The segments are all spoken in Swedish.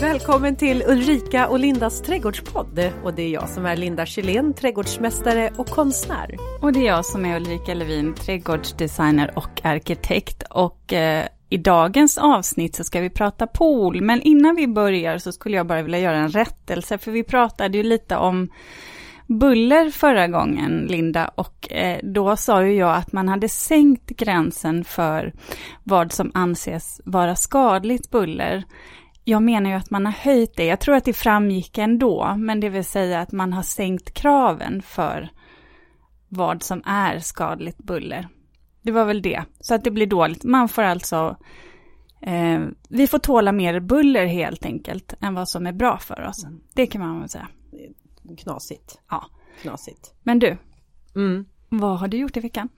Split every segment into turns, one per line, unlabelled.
Välkommen till Ulrika och Lindas trädgårdspodd. Och det är jag som är Linda Kjellén, trädgårdsmästare och konstnär.
Och det är jag som är Ulrika Levin, trädgårdsdesigner och arkitekt. Och eh, i dagens avsnitt så ska vi prata pool. Men innan vi börjar så skulle jag bara vilja göra en rättelse. För vi pratade ju lite om buller förra gången, Linda, och eh, då sa ju jag att man hade sänkt gränsen för vad som anses vara skadligt buller. Jag menar ju att man har höjt det. Jag tror att det framgick ändå, men det vill säga att man har sänkt kraven för vad som är skadligt buller. Det var väl det, så att det blir dåligt. Man får alltså, eh, vi får tåla mer buller helt enkelt än vad som är bra för oss. Det kan man väl säga.
Knasigt.
Ja.
Knasigt.
Men du,
Mm.
Vad har du gjort i veckan?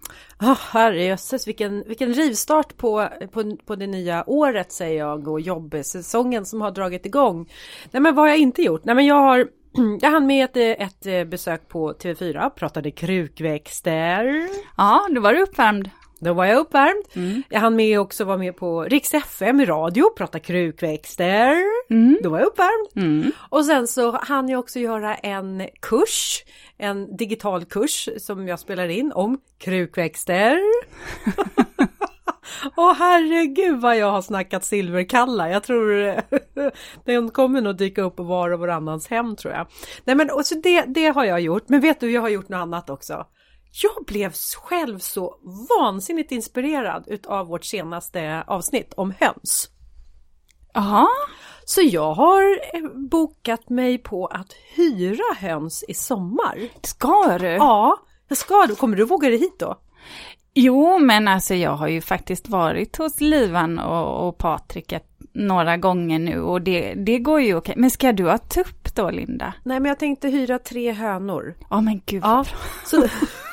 Oh, herrejösses, vilken, vilken rivstart på, på, på det nya året säger jag och jobbsäsongen som har dragit igång. Nej men vad har jag inte gjort? Nej men jag har jag hann med ett, ett besök på TV4, pratade krukväxter.
Ja, då var du uppvärmd.
Då var jag uppvärmd.
Mm.
Jag hann med också vara med på Riks FM i radio, prata krukväxter.
Mm.
Då var jag uppvärmd.
Mm.
Och sen så hann jag också göra en kurs, en digital kurs som jag spelar in om krukväxter. Åh herregud vad jag har snackat silverkalla. Jag tror den kommer nog dyka upp på var och varannans hem tror jag. Nej men och så det, det har jag gjort. Men vet du, jag har gjort något annat också. Jag blev själv så vansinnigt inspirerad utav vårt senaste avsnitt om höns.
Jaha,
Så jag har eh, bokat mig på att hyra höns i sommar.
ska du?
Ja, jag ska. då. Kommer du våga dig hit då?
Jo, men alltså jag har ju faktiskt varit hos Livan och, och Patrik några gånger nu och det, det går ju okej. Men ska du ha tupp då, Linda?
Nej, men jag tänkte hyra tre hönor.
Ja, men gud.
Ja, så,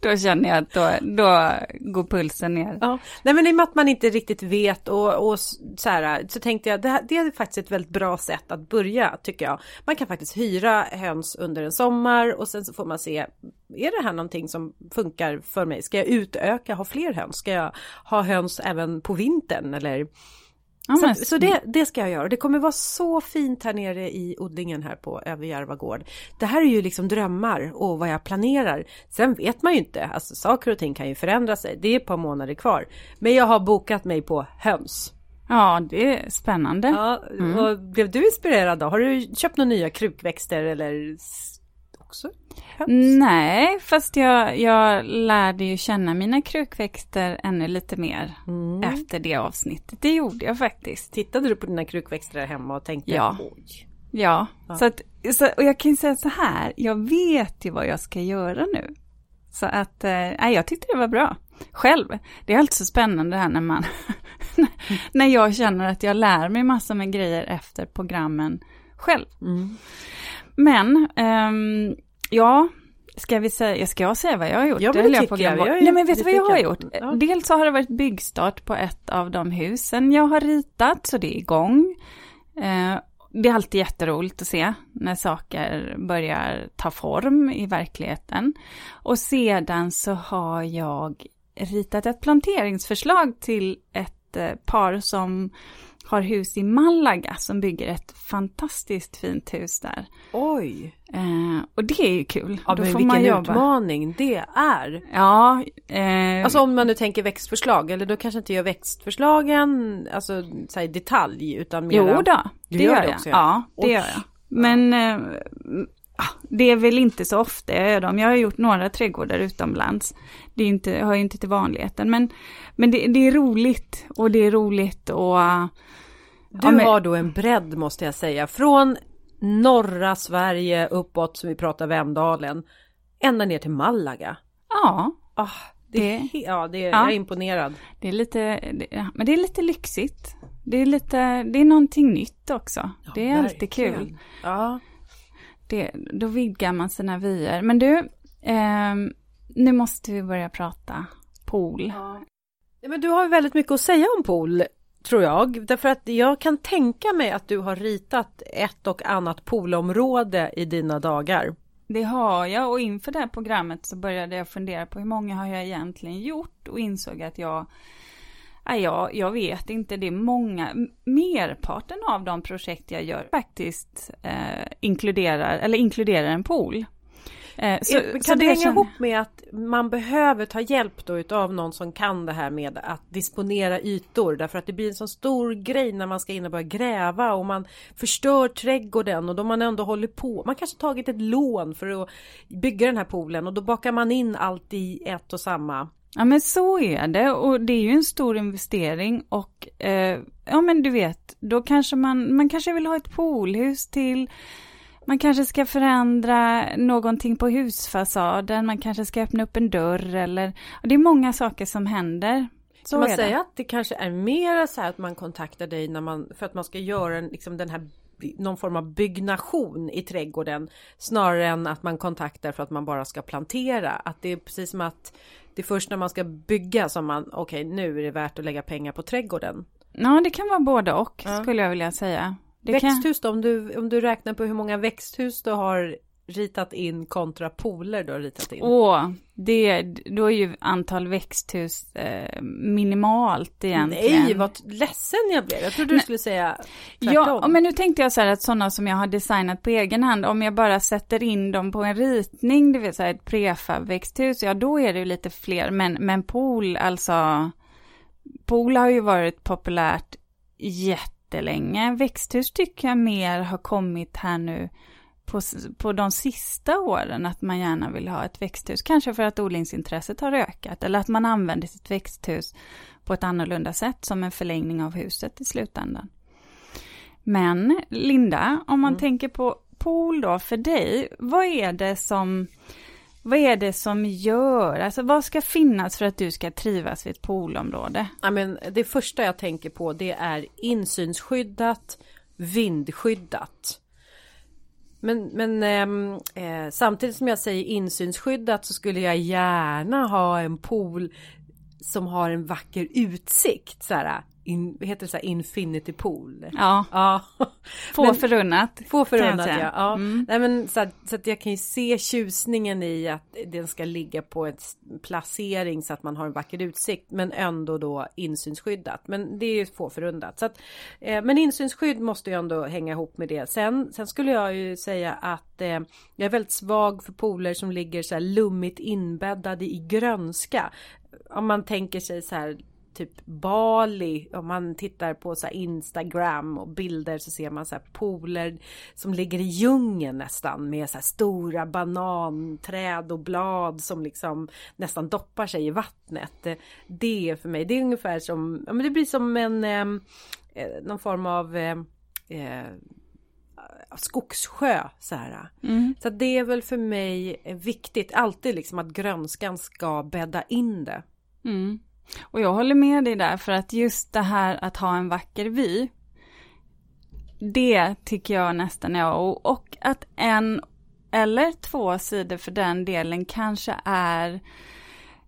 Då känner jag att då, då går pulsen ner.
ja. Nej, men i och med att man inte riktigt vet och, och så här så tänkte jag det, här, det är faktiskt ett väldigt bra sätt att börja tycker jag. Man kan faktiskt hyra höns under en sommar och sen så får man se är det här någonting som funkar för mig? Ska jag utöka, ha fler höns? Ska jag ha höns även på vintern eller?
Ja,
Så, så det, det ska jag göra. Det kommer vara så fint här nere i odlingen här på Överjärva gård. Det här är ju liksom drömmar och vad jag planerar. Sen vet man ju inte, alltså saker och ting kan ju förändra sig. Det är ett par månader kvar. Men jag har bokat mig på höns.
ja, det är spännande.
Ja, och blev du inspirerad då? Har du köpt några nya krukväxter eller också
Nej, fast jag, jag lärde ju känna mina krukväxter ännu lite mer
Mm.
efter det avsnittet. Det gjorde jag faktiskt.
Tittade du på dina krukväxter där hemma och tänkte
Ja.
oj.
Ja, Så att, så, och jag kan säga så här, jag vet ju vad jag ska göra nu. Så att, eh, nej, jag tyckte det var bra. Själv, det är alltid så spännande det här när man, när jag känner att jag lär mig massor med grejer efter programmen själv.
Mm.
Men, ehm, ja, ska vi säga, ska jag säga vad jag har gjort?
Ja, men det
höll jag på
jag. Jag.
Nej men vet du vad jag har gjort?
Ja.
Dels så har det varit byggstart på ett av de husen jag har ritat, så det är igång. Eh, det är alltid jätteroligt att se när saker börjar ta form i verkligheten. Och sedan så har jag ritat ett planteringsförslag till ett eh, par som har hus i Malaga som bygger ett fantastiskt fint hus där.
Oj,
Eh, och det är ju kul.
ja,
Då
men
får
vilken
man jobba.
utmaning det är.
Ja, eh,
Alltså om man nu tänker växtförslag, eller då kanske inte gör växtförslagen, alltså så här, detalj, utan mer...
jo då,
Du
det
gör
gör
det
jag.
också, ja.
ja, det
Oj.
gör jag. Men eh, ah, det är väl inte så ofta jag gör dem. Jag har gjort några trädgårdar utomlands. Det är inte, hör ju inte till vanligheten. Men, men det, det är roligt och det är roligt och... eh,
Du
ja, men-
har då en bredd måste jag säga, från norra Sverige uppåt, som vi pratar Vemdalen, ända ner till Malaga.
Ja,
Ah, det,
Det-
ja, det är,
Ja.
jag är imponerad.
det är lite, det, ja, men det är lite lyxigt. Det är lite, det är någonting nytt också. det är alltid kul.
Ja.
Det, då vidgar man sina vyer. Men du, ehm, nu måste vi börja prata pool.
Ja, men du har väldigt mycket att säga om pool, tror jag. Därför att jag kan tänka mig att du har ritat ett och annat poolområde i dina dagar.
Det har jag och inför det här programmet så började jag fundera på hur många har jag egentligen gjort och insåg att jag Ja, jag vet inte, det är många, merparten av de projekt jag gör faktiskt eh, inkluderar, eller inkluderar en pool.
Eh, så, kan så det hänga ihop med att man behöver ta hjälp då utav någon som kan det här med att disponera ytor därför att det blir en så stor grej när man ska in och börja gräva och man förstör trädgården och då man ändå håller på. Man kanske tagit ett lån för att bygga den här poolen och då bakar man in allt i ett och samma.
Ja men så är det och det är ju en stor investering och eh, ja men du vet, då kanske man, man kanske vill ha ett poolhus till man kanske ska förändra någonting på husfasaden, man kanske ska öppna upp en dörr eller... det är många saker som händer.
Så kan man säga det. att det kanske är mer så här att man kontaktar dig när man, för att man ska göra en, liksom den här någon form av byggnation i trädgården snarare än att man kontaktar för att man bara ska plantera. Att det är precis som att det är först när man ska bygga som man okej okay, nu är det värt att lägga pengar på trädgården.
Ja det kan vara både och ja. skulle jag vilja säga.
Det växthus kan... då, om du, om du räknar på hur många växthus du har ritat in kontra pooler du har ritat in?
Åh, det, då är ju antal växthus eh, minimalt egentligen.
Nej, vad ledsen jag blev. Jag trodde du skulle säga
tvärtom. Ja, men nu tänkte jag så här att sådana som jag har designat på egen hand, om jag bara sätter in dem på en ritning, det vill säga ett prefab-växthus, ja då är det ju lite fler. Men, men pool, alltså, pool har ju varit populärt jätte jättelänge. Växthus tycker jag mer har kommit här nu på, på de sista åren, att man gärna vill ha ett växthus. Kanske för att odlingsintresset har ökat eller att man använder sitt växthus på ett annorlunda sätt som en förlängning av huset i slutändan. Men Linda, om man mm. tänker på pool då för dig, vad är det som vad är det som gör, alltså vad ska finnas för att du ska trivas vid ett poolområde?
Ja, men det första jag tänker på det är insynsskyddat, vindskyddat. Men, men ehm, eh, samtidigt som jag säger insynsskyddat så skulle jag gärna ha en pool som har en vacker utsikt. Så här, in, heter det så här infinity pool?
Ja. ja. Få men, förunnat.
Få förunnat ja. ja. Mm. Nej, men, så, att, så att jag kan ju se tjusningen i att den ska ligga på ett placering så att man har en vacker utsikt men ändå då insynsskyddat. Men det är ju få förunnat. Så att, eh, men insynsskydd måste ju ändå hänga ihop med det. Sen, sen skulle jag ju säga att eh, jag är väldigt svag för pooler som ligger så här lummigt inbäddade i grönska om man tänker sig så här typ Bali, om man tittar på så Instagram och bilder så ser man så här pooler som ligger i djungeln nästan med så stora bananträd och blad som liksom nästan doppar sig i vattnet. Det är för mig, det är ungefär som, ja men det blir som en eh, någon form av eh, eh, skogssjö så här. Mm. Så det är väl för mig viktigt alltid liksom att grönskan ska bädda in det.
Mm. Och jag håller med dig där för att just det här att ha en vacker vy. Det tycker jag nästan är och, och att en eller två sidor för den delen kanske är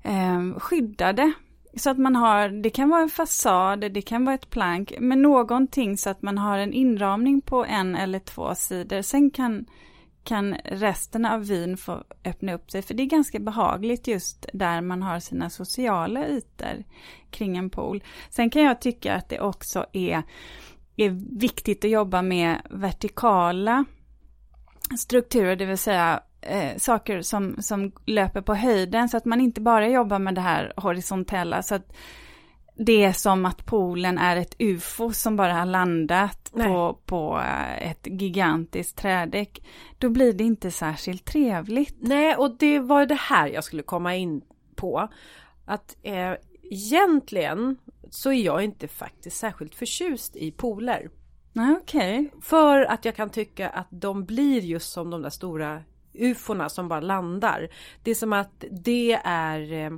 eh, skyddade. Så att man har, det kan vara en fasad, det kan vara ett plank, men någonting så att man har en inramning på en eller två sidor. Sen kan kan resten av vin få öppna upp sig. För det är ganska behagligt just där man har sina sociala ytor kring en pool. Sen kan jag tycka att det också är, är viktigt att jobba med vertikala strukturer, det vill säga eh, saker som, som löper på höjden så att man inte bara jobbar med det här horisontella. Så att det är som att poolen är ett ufo som bara har landat på, på eh, ett gigantiskt trädäck. Då blir det inte särskilt trevligt.
Nej, och det var det här jag skulle komma in på. Att eh, egentligen så är jag inte faktiskt särskilt förtjust i pooler.
Nej, okej. Okay.
För att jag kan tycka att de blir just som de där stora ufona som bara landar. Det är som att det är eh,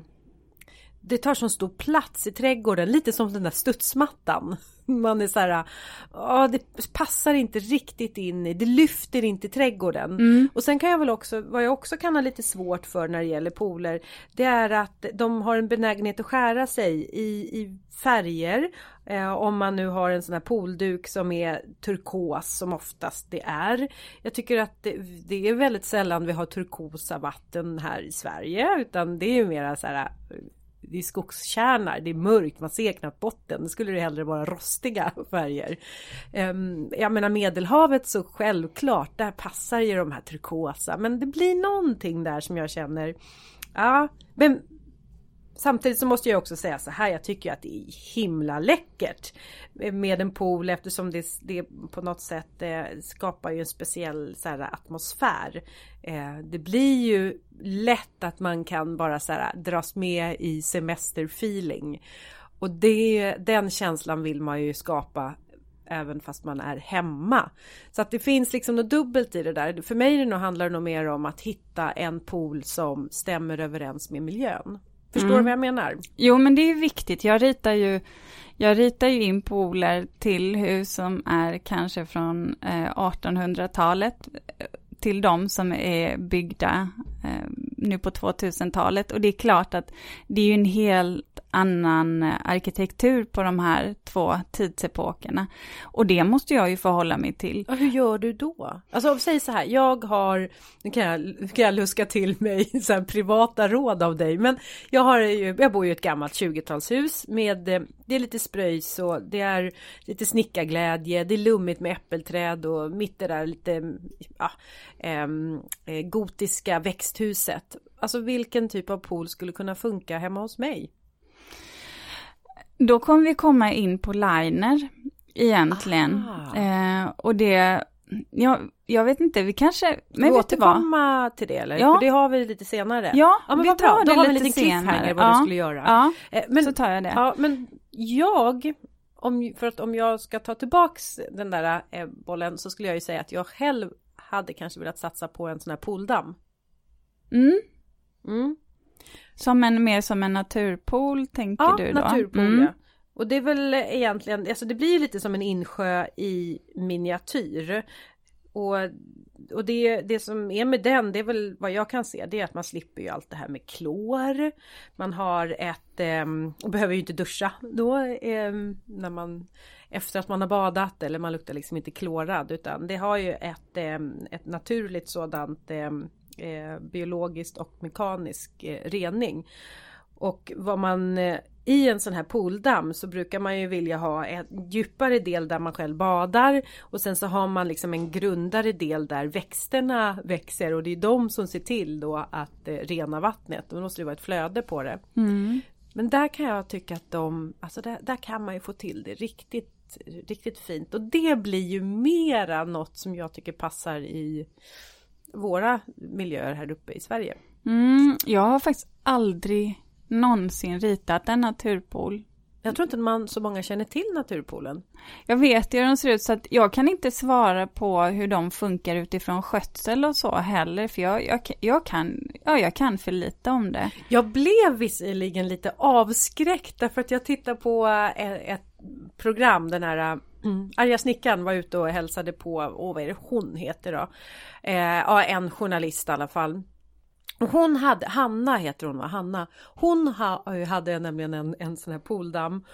det tar så stor plats i trädgården, lite som den där studsmattan. Man är så här, ja det passar inte riktigt in i, det lyfter inte trädgården. Mm. Och sen kan jag väl också, vad jag också kan ha lite svårt för när det gäller pooler, det är att de har en benägenhet att skära sig i, i färger. Eh, om man nu har en sån här poolduk som är turkos som oftast det är. Jag tycker att det, det är väldigt sällan vi har turkosa vatten här i Sverige utan det är ju mera så här det är skogskärnar, det är mörkt, man ser knappt botten. Det skulle det hellre vara rostiga färger. Ehm, jag menar Medelhavet så självklart, där passar ju de här turkosa. Men det blir någonting där som jag känner, ja, men Samtidigt så måste jag också säga så här, jag tycker att det är himla läckert med en pool eftersom det, det på något sätt eh, skapar ju en speciell så här, atmosfär. Eh, det blir ju lätt att man kan bara så här, dras med i semesterfeeling. Och det, den känslan vill man ju skapa även fast man är hemma. Så att det finns liksom något dubbelt i det där. För mig det handlar det nog mer om att hitta en pool som stämmer överens med miljön. Förstår du mm. vad jag menar?
Jo, men det är viktigt. Jag ritar ju, jag ritar ju in pooler till hus som är kanske från eh, 1800-talet till de som är byggda eh, nu på 2000-talet. Och det är klart att det är ju en helt annan eh, arkitektur på de här två tidsepokerna. Och det måste jag ju förhålla mig till.
Och hur gör du då? Alltså säg så här, jag har, nu kan jag, kan jag luska till mig så här privata råd av dig, men jag har ju, jag bor ju i ett gammalt 20-talshus med, eh, det är lite spröjs och det är lite snickarglädje, det är lummigt med äppelträd och mitt det där lite, ja, äm, gotiska växthuset. Alltså vilken typ av pool skulle kunna funka hemma hos mig?
Då kommer vi komma in på liner egentligen. Eh, och det, ja, jag vet inte, vi kanske...
Men vi återkomma till det eller?
Ja.
För det har vi lite senare.
Ja, ja men vi tar bra. det Då har vi lite
senare. vad
ja.
du skulle göra.
Ja, eh, men, så tar jag det.
Ja, men jag, om, för att om jag ska ta tillbaks den där eh, bollen så skulle jag ju säga att jag själv hade kanske velat satsa på en sån här pooldamm.
Mm. Mm. Som en, mer som en naturpool tänker ja, du då?
naturpool mm. ja. Och det är väl egentligen, alltså det blir ju lite som en insjö i miniatyr. Och, och det, det som är med den, det är väl vad jag kan se, det är att man slipper ju allt det här med klor. Man har ett, eh, och behöver ju inte duscha då eh, när man efter att man har badat eller man luktar liksom inte klorad utan det har ju ett, eh, ett naturligt sådant ehm, eh, biologiskt och mekanisk eh, rening. Och vad man eh, i en sån här pooldamm så brukar man ju vilja ha en djupare del där man själv badar och sen så har man liksom en grundare del där växterna växer och det är de som ser till då att eh, rena vattnet. Då måste det vara ett flöde på det. Mm. Men där kan jag tycka att de, alltså där, där kan man ju få till det riktigt, riktigt fint och det blir ju mera något som jag tycker passar i våra miljöer här uppe i Sverige.
Mm, jag har faktiskt aldrig någonsin ritat en naturpool.
Jag tror inte man så många känner till naturpoolen.
Jag vet hur de ser ut så att jag kan inte svara på hur de funkar utifrån skötsel och så heller. För jag, jag, jag, kan, ja, jag kan för lite om det.
Jag blev visserligen lite avskräckt därför att jag tittar på ett, eh, ett program, den här Mm. Arga snickaren var ute och hälsade på, åh vad är det hon heter då? Eh, ja, en journalist i alla fall. Hon hade, Hanna heter hon va, Hanna. Hon ha, hade nämligen en, en sån här pooldamm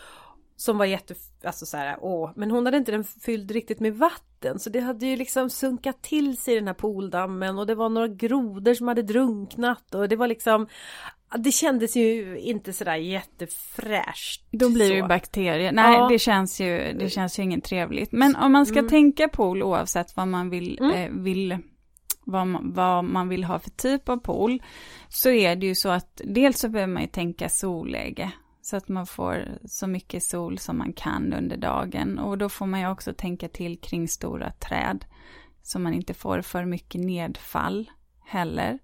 som var jätte, alltså så här, åh, men hon hade inte den fylld riktigt med vatten så det hade ju liksom sunkat till sig i den här pooldammen och det var några grodor som hade drunknat och det var liksom det kändes ju inte sådär jättefräscht.
Då blir det ju bakterier. Nej, ja. det känns ju, det känns ju inget trevligt. Men om man ska mm. tänka pool oavsett vad man vill, mm. eh, vill vad man, vad man vill ha för typ av pool, så är det ju så att dels så behöver man ju tänka solläge, så att man får så mycket sol som man kan under dagen. Och då får man ju också tänka till kring stora träd, så man inte får för mycket nedfall heller.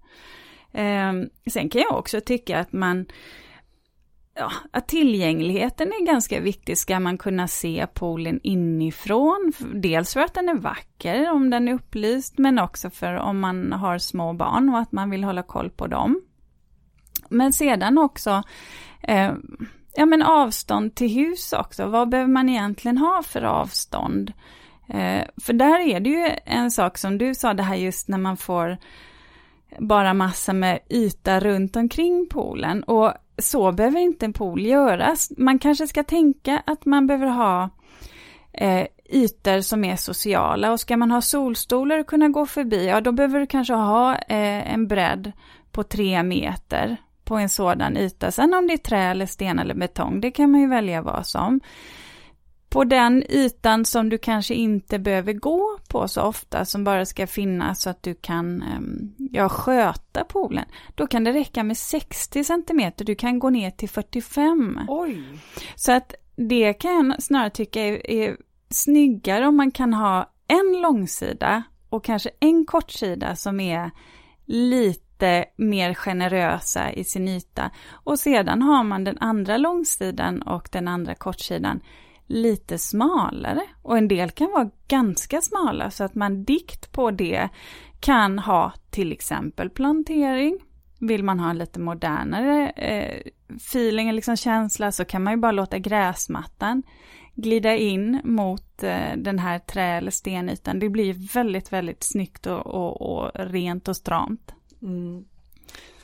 Eh, sen kan jag också tycka att man ja, att tillgängligheten är ganska viktig. Ska man kunna se poolen inifrån? Dels för att den är vacker om den är upplyst, men också för om man har små barn och att man vill hålla koll på dem. Men sedan också eh, ja, men avstånd till hus också. Vad behöver man egentligen ha för avstånd? Eh, för där är det ju en sak som du sa, det här just när man får bara massa med yta runt omkring poolen. Och så behöver inte en pool göras. Man kanske ska tänka att man behöver ha eh, ytor som är sociala och ska man ha solstolar och kunna gå förbi, ja då behöver du kanske ha eh, en bredd på tre meter på en sådan yta. Sen om det är trä eller sten eller betong, det kan man ju välja vad som. På den ytan som du kanske inte behöver gå på så ofta, som bara ska finnas så att du kan ehm, ja, sköta poolen, då kan det räcka med 60 cm. Du kan gå ner till 45.
Oj!
Så att det kan jag snarare tycka är, är snyggare om man kan ha en långsida och kanske en kortsida som är lite lite mer generösa i sin yta. Och sedan har man den andra långsidan och den andra kortsidan lite smalare. Och en del kan vara ganska smala så att man dikt på det kan ha till exempel plantering. Vill man ha en lite modernare eh, feeling, liksom känsla, så kan man ju bara låta gräsmattan glida in mot eh, den här trä eller stenytan. Det blir väldigt, väldigt snyggt och, och, och rent och stramt.
Mm.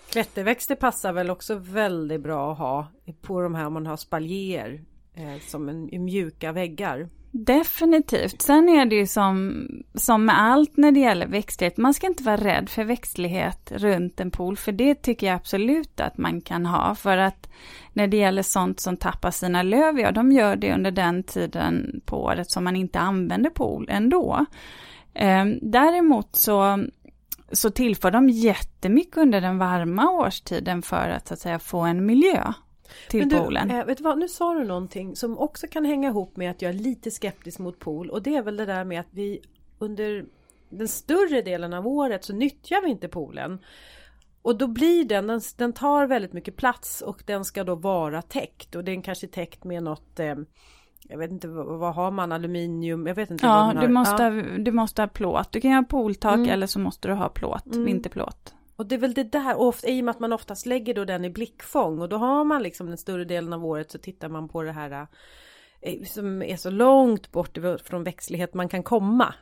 Klätterväxter passar väl också väldigt bra att ha på de här om man har spaljer eh, som en, mjuka väggar.
Definitivt. Sen är det ju som, som med allt när det gäller växtlighet, man ska inte vara rädd för växtlighet runt en pool, för det tycker jag absolut att man kan ha, för att när det gäller sånt som tappar sina löv, ja de gör det under den tiden på året som man inte använder pool ändå. Ehm, däremot så, så tillför de jättemycket under den varma årstiden för att, så att säga, få en miljö till
Men du,
poolen.
Eh, vet du vad, nu sa du någonting som också kan hänga ihop med att jag är lite skeptisk mot pool och det är väl det där med att vi under den större delen av året så nyttjar vi inte poolen. Och då blir den, den, den tar väldigt mycket plats och den ska då vara täckt och den kanske är täckt med något eh, jag vet inte vad, vad, har man, aluminium, jag vet inte.
Ja, du måste, ja. du måste ha plåt. Du kan ha pooltak mm. eller så måste du ha plåt, mm. vinterplåt.
Och det är väl det där, och ofta, i och med att man oftast lägger då den i blickfång och då har man liksom den större delen av året så tittar man på det här eh, som är så långt bort från växtlighet man kan komma.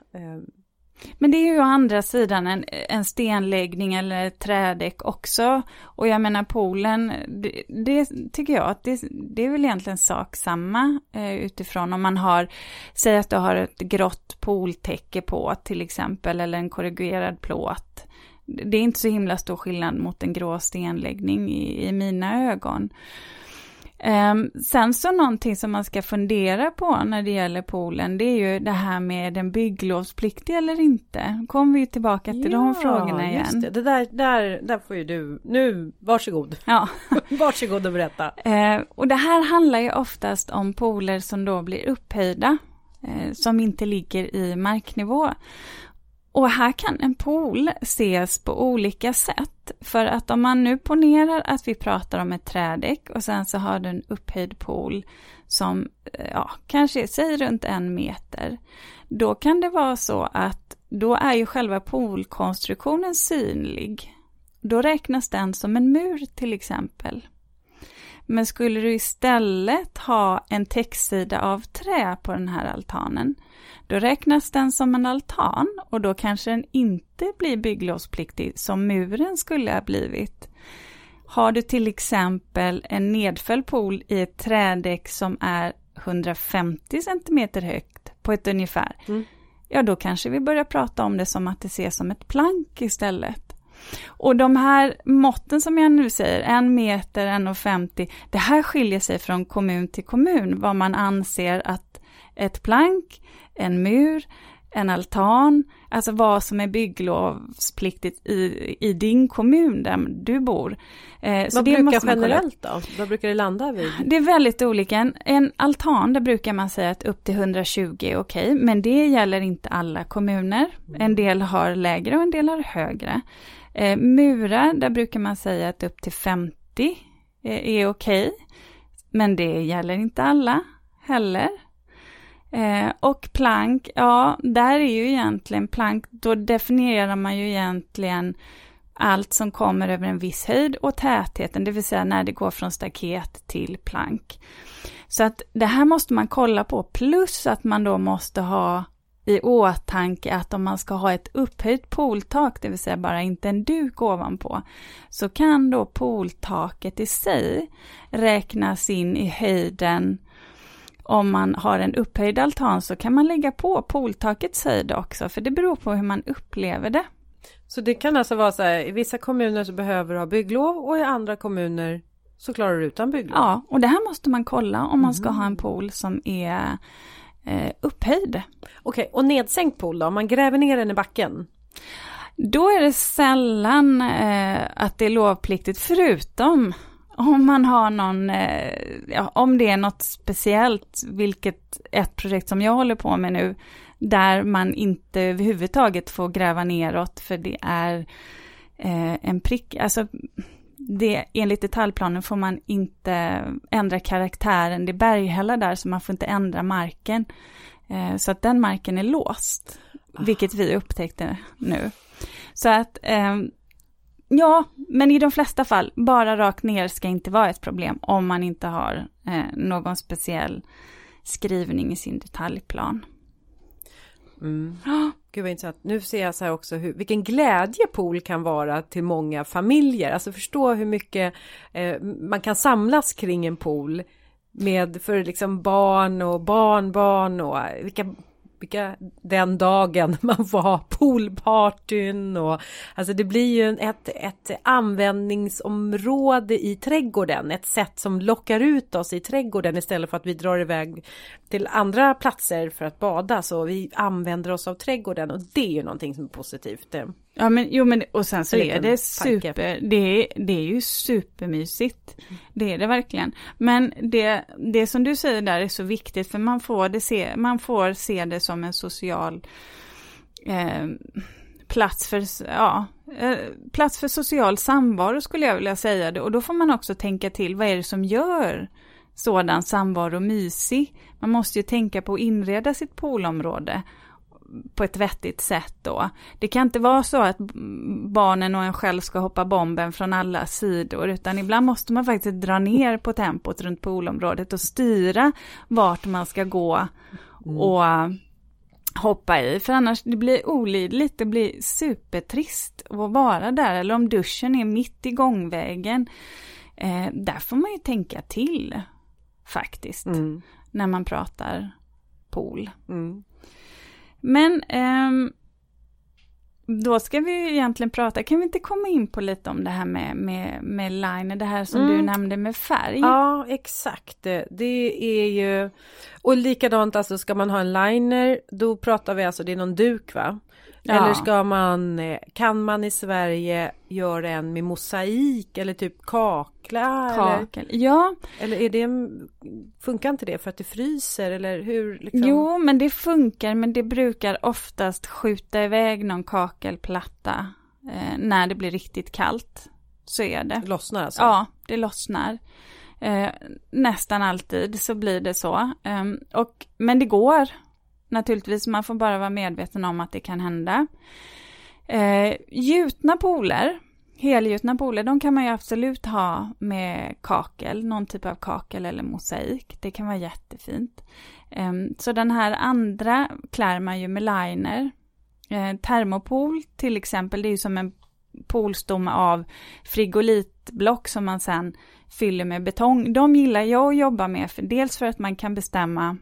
Men det är ju å andra sidan en, en stenläggning eller ett trädäck också. Och jag menar poolen, det, det tycker jag att det, det, är väl egentligen sak samma eh, utifrån om man har, säg att du har ett grått pooltäcke på till exempel eller en korrigerad plåt. Det är inte så himla stor skillnad mot en grå stenläggning i, i mina ögon. Um, sen så någonting som man ska fundera på när det gäller poolen, det är ju det här med den bygglovspliktig eller inte. Kommer vi tillbaka till ja, de frågorna igen. Just
det, det där, där, där får ju du, nu, varsågod. Ja. varsågod och berätta.
Uh, och det här handlar ju oftast om pooler som då blir upphöjda, uh, som inte ligger i marknivå. Och här kan en pool ses på olika sätt. För att om man nu ponerar att vi pratar om ett trädäck och sen så har du en upphöjd pool som eh, ja, kanske säg runt en meter. Då kan det vara så att då är ju själva poolkonstruktionen synlig. Då räknas den som en mur till exempel. Men skulle du istället ha en täcksida av trä på den här altanen, då räknas den som en altan och då kanske den inte blir bygglovspliktig som muren skulle ha blivit. Har du till exempel en nedfälld pool i ett trädäck som är 150 cm högt på ett ungefär, mm. ja då kanske vi börjar prata om det som att det ses som ett plank istället. Och de här måtten som jag nu säger, en meter, 1,50, det här skiljer sig från kommun till kommun, vad man anser att ett plank, en mur, en altan, alltså vad som är bygglovspliktigt i, i din kommun där du bor.
Eh, vad brukar generellt då? Vad brukar det landa vid?
Det är väldigt olika. En, en altan, där brukar man säga att upp till 120 är okej, men det gäller inte alla kommuner. Mm. En del har lägre och en del har högre. Eh, murar, där brukar man säga att upp till 50 är, är okej, men det gäller inte alla heller. Eh, och plank, ja, där är ju egentligen plank, då definierar man ju egentligen allt som kommer över en viss höjd och tätheten, det vill säga när det går från staket till plank. Så att det här måste man kolla på, plus att man då måste ha i åtanke att om man ska ha ett upphöjt pooltak, det vill säga bara inte en duk ovanpå, så kan då pooltaket i sig räknas in i höjden om man har en upphöjd altan så kan man lägga på pooltakets höjd också, för det beror på hur man upplever det.
Så det kan alltså vara så här, i vissa kommuner så behöver du ha bygglov och i andra kommuner så klarar du utan bygglov?
Ja, och det här måste man kolla om man ska ha en pool som är eh, upphöjd.
Okej, och nedsänkt pool då? Om man gräver ner den i backen?
Då är det sällan eh, att det är lovpliktigt, förutom om man har någon, eh, ja, om det är något speciellt, vilket ett projekt som jag håller på med nu, där man inte överhuvudtaget får gräva neråt, för det är eh, en prick, alltså det, enligt detaljplanen får man inte ändra karaktären, det är berghällar där så man får inte ändra marken. Eh, så att den marken är låst, vilket vi upptäckte nu. Så att, eh, ja, men i de flesta fall, bara rakt ner ska inte vara ett problem om man inte har eh, någon speciell skrivning i sin detaljplan.
Mm. Gud vad intressant. Nu ser jag så här också hur, vilken glädje pool kan vara till många familjer. Alltså förstå hur mycket eh, man kan samlas kring en pool med för liksom barn och barnbarn och vilka jobbiga den dagen man får ha poolpartyn och alltså det blir ju ett, ett användningsområde i trädgården, ett sätt som lockar ut oss i trädgården istället för att vi drar iväg till andra platser för att bada så vi använder oss av trädgården och det är ju någonting som är positivt.
Ja men jo men och sen så är det super, det är, det är ju supermysigt. Det är det verkligen. Men det, det som du säger där är så viktigt för man får, det se, man får se det som en social eh, plats för, ja, eh, plats för social samvaro skulle jag vilja säga det. Och då får man också tänka till, vad är det som gör sådan samvaro mysig? Man måste ju tänka på att inreda sitt poolområde på ett vettigt sätt då. Det kan inte vara så att barnen och en själv ska hoppa bomben från alla sidor, utan ibland måste man faktiskt dra ner på tempot runt poolområdet och styra vart man ska gå och mm. hoppa i, för annars det blir olidligt, det blir supertrist att vara där, eller om duschen är mitt i gångvägen. Eh, där får man ju tänka till faktiskt, mm. när man pratar pool. Mm. Men um, då ska vi egentligen prata, kan vi inte komma in på lite om det här med, med, med liner, det här som mm. du nämnde med färg?
Ja, exakt. Det är ju, och likadant alltså ska man ha en liner, då pratar vi alltså, det är någon duk va? Ja. Eller ska man, eh, kan man i Sverige göra en med mosaik eller typ kakla?
Kakel, eller? ja.
Eller är det, funkar inte det för att det fryser eller hur? Liksom?
Jo, men det funkar, men det brukar oftast skjuta iväg någon kakelplatta eh, när det blir riktigt kallt. Så är det.
Lossnar alltså?
Ja, det lossnar. Eh, nästan alltid så blir det så. Eh, och, men det går naturligtvis, man får bara vara medveten om att det kan hända. Eh, gjutna pooler, helgjutna pooler, de kan man ju absolut ha med kakel, någon typ av kakel eller mosaik. Det kan vara jättefint. Eh, så den här andra klär man ju med liner. Eh, termopol till exempel, det är ju som en poolstomme av frigolitblock som man sen fyller med betong. De gillar jag att jobba med, för dels för att man kan bestämma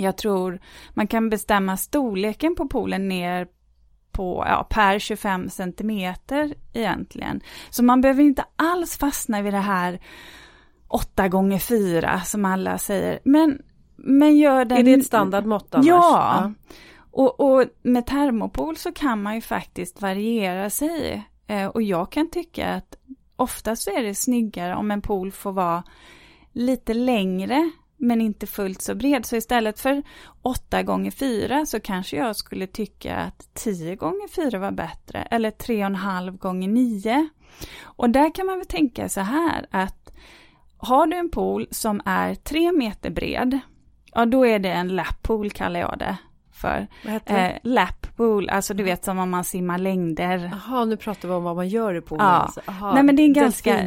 jag tror man kan bestämma storleken på poolen ner på, ja, per 25 centimeter egentligen. Så man behöver inte alls fastna vid det här 8 gånger 4 som alla säger. Men, men gör den...
Är det ett standardmått
annars? Ja. ja. Och, och med termopol så kan man ju faktiskt variera sig. Eh, och jag kan tycka att oftast så är det snyggare om en pool får vara lite längre men inte fullt så bred. Så istället för 8 gånger 4 så kanske jag skulle tycka att 10 gånger 4 var bättre eller 3,5 gånger 9. Och där kan man väl tänka så här att har du en pool som är 3 meter bred, ja då är det en lap pool kallar jag det för.
Vad heter det?
Eh, lap pool, alltså du vet som om man simmar längder.
Jaha, nu pratar vi om vad man gör i poolen. Ja.
Alltså. Nej men det är en ganska...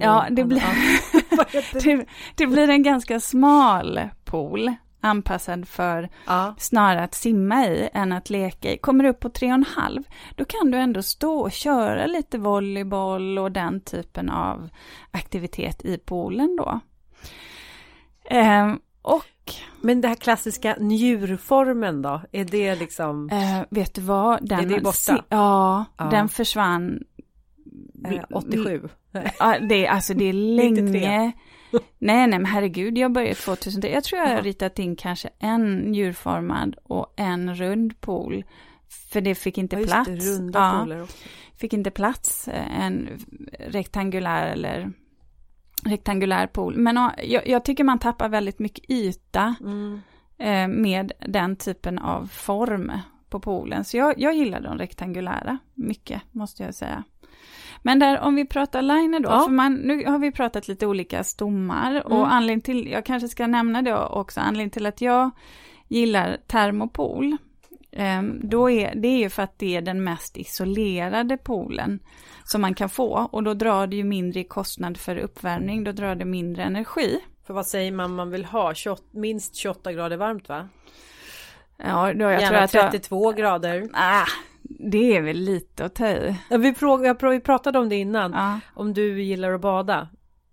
Ja, det blir, det, det blir en ganska smal pool anpassad för ja. snarare att simma i än att leka i. Kommer du upp på 3,5 då kan du ändå stå och köra lite volleyboll och den typen av aktivitet i poolen då. Eh, och
Men det här klassiska njurformen då? Är det liksom?
Eh, vet du vad? Den,
är det borta?
Ja,
ja,
den försvann.
Eh, 87?
Ja, det, alltså det är länge. Nej, nej, men herregud, jag började 2003. Jag tror jag har ritat in kanske en njurformad och en rund pool. För det fick inte
ja,
plats.
Det,
ja. Fick inte plats en rektangulär eller rektangulär pool. Men jag, jag tycker man tappar väldigt mycket yta
Mm.
eh, med den typen av form på poolen. Så jag, jag gillar de rektangulära mycket, måste jag säga. Men där om vi pratar liner då,
Ja.
för man, nu har vi pratat lite olika stommar
Mm.
och anledningen till, jag kanske ska nämna det också, anledningen till att jag gillar termopool, då är, det är ju för att det är den mest isolerade poolen som man kan få och då drar det ju mindre i kostnad för uppvärmning, då drar det mindre energi.
För vad säger man man vill ha? 28, minst 28 grader varmt va?
Ja, då jag tror
Gärna
att jag,
32 grader.
ah, det är väl lite att ta i.
Ja, Vi, fråg, jag pr- vi pratade om det innan.
Ja,
Om du gillar att bada.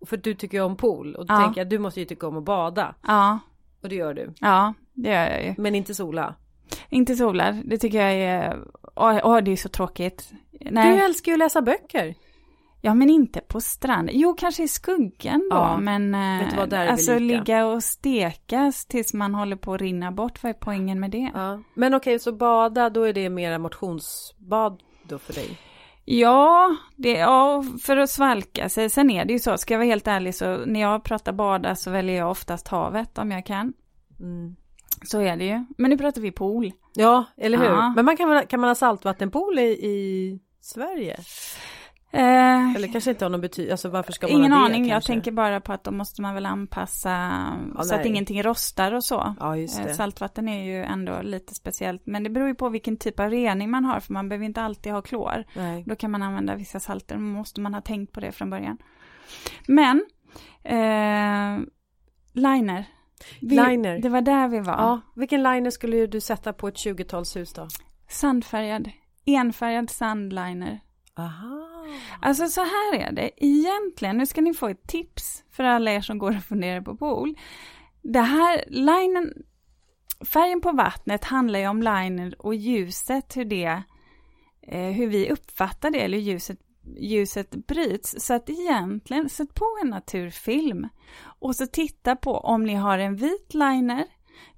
För du tycker om pool. Och då
Ja.
tänker jag du måste ju tycka om att bada.
ja,
Och det gör du.
ja, det gör jag ju.
Men inte sola.
Inte solar, det tycker jag är, åh, åh det är så tråkigt. Nej,
Du älskar ju att läsa böcker.
ja men inte på strand. Jo, kanske i skuggan då,
Ja,
men eh,
vad,
alltså ligga och stekas tills man håller på att rinna bort, vad är poängen med det?
Ja. Men okej, så bada, då är det mera motionsbad då för dig?
Ja, det, ja, för att svalka sig. Sen är det ju så, ska jag vara helt ärlig så när jag pratar bada så väljer jag oftast havet om jag kan.
Mm.
Så är det ju. Men nu pratar vi pool.
Ja, eller hur?
Ja.
Men man kan, kan man ha saltvattenpool i, i Sverige?
Eh,
Eller kanske inte har någon betydelse, alltså varför ska man
ingen
ha det
aning, jag
kanske?
tänker bara på att då måste man väl anpassa
Ja,
så att
nej.
ingenting rostar och så.
Ja,
Eh. Saltvatten är ju ändå lite speciellt, men det beror ju på vilken typ av rening man har, för man behöver inte alltid ha klor.
Nej.
Då kan man använda vissa salter, måste man ha tänkt på det från början. Men, eh, liner. Vi,
Liner.
Det var där vi var.
Ja, vilken liner skulle du sätta på ett 20-talshus då?
Sandfärgad, enfärgad sandliner.
Aha.
Alltså så här är det, egentligen, nu ska ni få ett tips för alla er som går och funderar på pool. Det här, linen, färgen på vattnet handlar ju om liner och ljuset, hur det, eh, hur vi uppfattar det, eller hur ljuset, ljuset bryts. Så att egentligen, sätt på en naturfilm och så titta på om ni har en vit liner,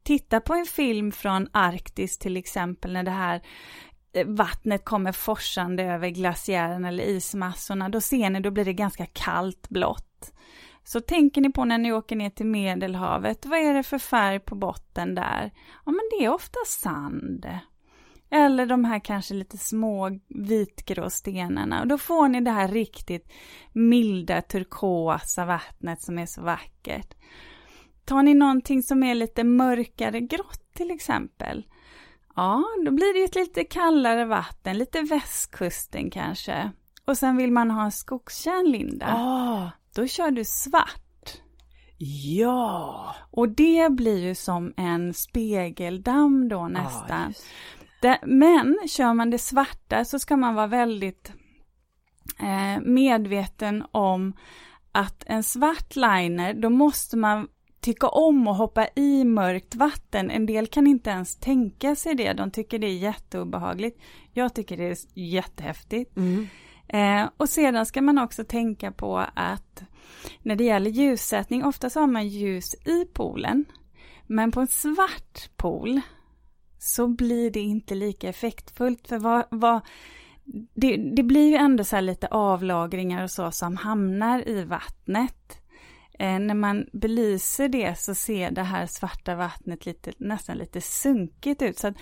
titta på en film från Arktis till exempel, när det här eh, vattnet kommer forsande över glaciären eller ismassorna, då ser ni, då blir det ganska kallt blått. Så tänker ni på när ni åker ner till Medelhavet, vad är det för färg på botten där? Ja, men det är ofta sand. Eller de här kanske lite små vitgrå stenarna. Och då får ni det här riktigt milda turkosa vattnet som är så vackert. Tar ni någonting som är lite mörkare grått till exempel, Ja, då blir det ett lite kallare vatten, lite västkusten kanske. Och sen vill man ha en skogstjärn, Linda.
Ah,
Då kör du svart.
ja.
Och det blir ju som en spegeldamm då nästan.
Ah,
men kör man det svarta så ska man vara väldigt eh, medveten om att en svart liner, då måste man tycka om att hoppa i mörkt vatten. En del kan inte ens tänka sig det, de tycker det är jätteobehagligt. Jag tycker det är jättehäftigt.
Mm.
Eh, och sedan ska man också tänka på att när det gäller ljussättning, ofta så har man ljus i poolen. Men på en svart pool så blir det inte lika effektfullt. För vad, vad, det, det blir ju ändå så här lite avlagringar och så som hamnar i vattnet. Eh, när man belyser det så ser det här svarta vattnet lite, nästan lite sunkigt ut. Så att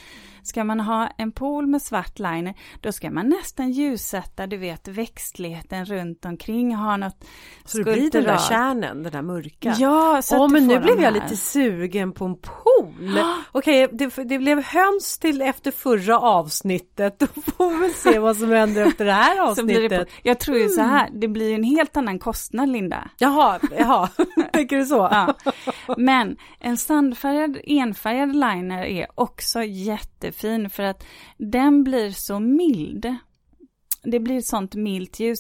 ska man ha en pool med svart liner, då ska man nästan ljussätta, du vet, växtligheten runt omkring, ha något
Så det blir den där kärnen, den där mörka.
Ja, så
Åh men nu blev jag lite sugen på en pool. Okej, det, det blev höns till efter förra avsnittet. Då får vi se vad som händer efter det här
blir det
avsnittet.
på, jag tror ju så här, det blir en helt annan kostnad Linda.
Jaha, jaha, tänker du så?
Ja. Men en sandfärgad, enfärgad liner är också jättefin för att den blir så mild. Det blir ett sånt milt ljus.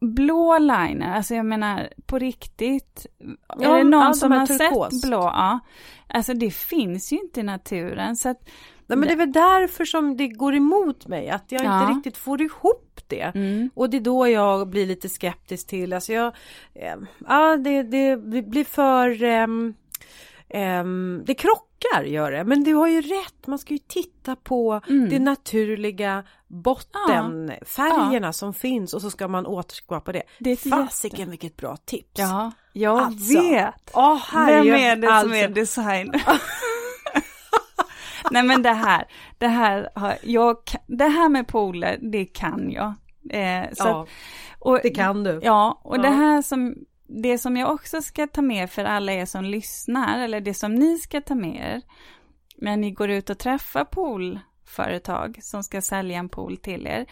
blå liner, alltså jag menar på riktigt.
Ja,
är det någon som har
turkos.
sett blå? Ja. Alltså det finns ju inte i naturen. Så att,
Nej, men det är väl därför som det går emot mig, att jag
Ja.
inte riktigt får ihop det.
mm,
Och det är då jag blir lite skeptisk till, alltså jag, eh, ja det, det blir för, ehm, ehm, det krockar gör det, men du har ju rätt, man ska ju titta på
Mm.
det naturliga bottenfärgerna som finns och så ska man återskapa det.
det
Fasiken vilket bra tips!
Ja, jag
Alltså,
vet.
Åh,
Vem är det som
alltså.
är design? Nej men det här, det här, har, jag, det här med pooler, det kan jag. Eh, så
Ja,
att, och,
det kan du.
Ja, och
Ja.
det här som, det som jag också ska ta med för alla er som lyssnar, eller det som ni ska ta med er, när ni går ut och träffar poolföretag som ska sälja en pool till er,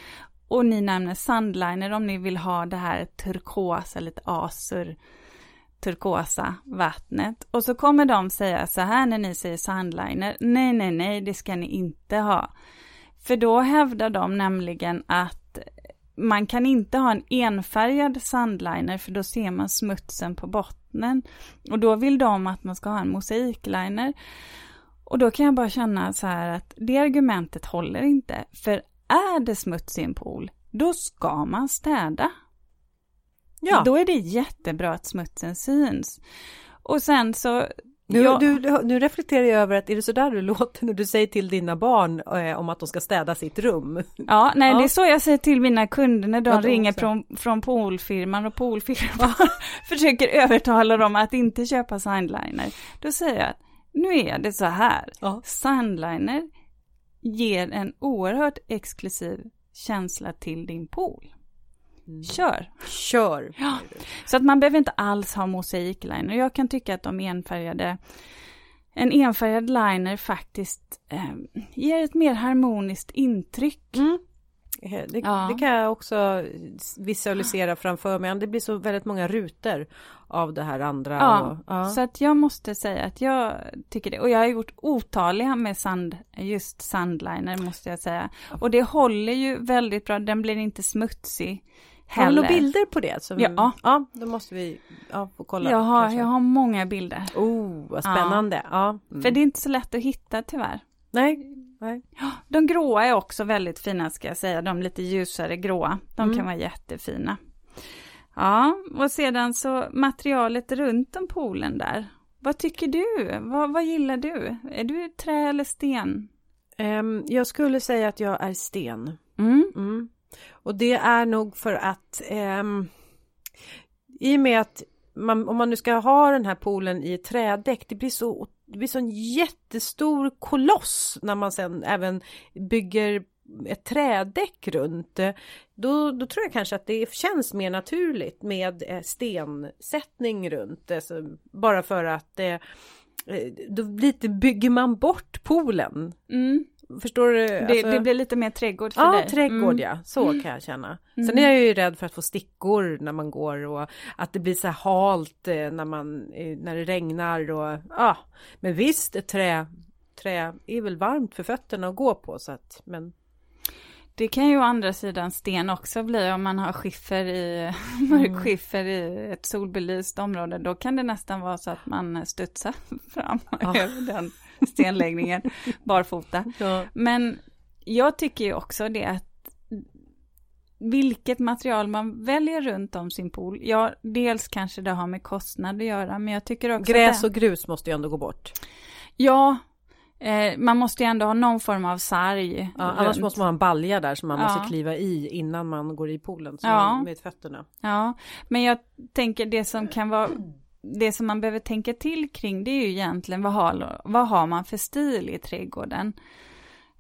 och ni nämner Sandliner om ni vill ha det här turkosa, lite azur, turkosa vattnet. Och så kommer de säga så här när ni säger Sandliner, nej, nej, nej, det ska ni inte ha. För då hävdar de nämligen att man kan inte ha en enfärgad sandliner för då ser man smutsen på bottnen. Och då vill de att man ska ha en mosaikliner. Och då kan jag bara känna så här att det argumentet håller inte. För är det smuts i en pool, då ska man städa.
Ja.
Då är det jättebra att smutsen syns. Och sen så...
Nu,
jag-
du, nu reflekterar jag över att är det så där du låter när du säger till dina barn eh, om att de ska städa sitt rum?
Ja, nej
Ja.
det är så jag säger till mina kunder när de
Ja,
ringer
också.
från, från poolfirman och poolfirman försöker övertala dem att inte köpa sandliner. Då säger jag att nu är det så här.
Ja.
Sandliner ger en oerhört exklusiv känsla till din pool. Kör!
Kör!
Ja. Så att man behöver inte alls ha mosaikliner. Jag kan tycka att de enfärgade, en enfärgad liner faktiskt eh, ger ett mer harmoniskt intryck.
Mm. Eh, Det,
Ja.
det kan jag också visualisera framför mig. Det blir så väldigt många rutor av det här andra.
Ja,
och, ja.
Så att jag måste säga att jag tycker det. Och jag har gjort otaliga med sand, just sandliner måste jag säga. Och det håller ju väldigt bra, den blir inte smutsig
Har du några bilder på det? Som,
Ja.
ja, då måste vi ja, få kolla.
jag, har,
kanske.
jag har många bilder.
Oh, vad spännande. Ja. Mm.
För det är inte så lätt att hitta tyvärr.
Nej, nej.
De gråa är också väldigt fina ska jag säga, de lite ljusare gråa. De
Mm.
kan vara jättefina. Ja, och sedan så materialet runt om poolen där. Vad tycker du? Vad, vad gillar du? Är du trä eller sten?
Ehm, jag skulle säga att jag är sten.
Mm.
Mm. Och det är nog för att eh, i och med att man, om man nu ska ha den här poolen i trädäck, det blir så det blir så en jättestor koloss när man sen även bygger ett trädäck runt. Då, då tror jag kanske att det känns mer naturligt med eh, stensättning runt. Alltså Bara för att eh, eh, då lite bygger man bort poolen.
Mm.
Förstår du?
Det,
Alltså-
det blir lite mer trädgård för
Ja,
dig.
trädgård
Mm.
ja. Så kan jag känna. Sen
Mm.
är jag ju rädd för att få stickor när man går och att det blir så halt eh, när man eh, när det regnar och ja. Men visst, trä, trä är väl varmt för fötterna att gå på så att men
Det kan ju å andra sidan sten också bli om man har skiffer i, mörk skiffer i ett solbelyst område. Då kan det nästan vara så att man studsar fram
Ja.
över den stenläggningen barfota.
ja.
Men jag tycker ju också det att vilket material man väljer runt om sin pool. Ja, dels kanske det har med kostnad att göra, men jag tycker också
Gräs och grus måste ju ändå gå bort.
Ja, eh, man måste ju ändå ha någon form av sarg.
Ja, annars måste man ha en balja där som man
Ja.
måste kliva i innan man går i poolen. Så
Ja.
med fötterna.
Ja, men jag tänker det som kan vara det som man behöver tänka till kring det är ju egentligen vad har, vad har man för stil i trädgården?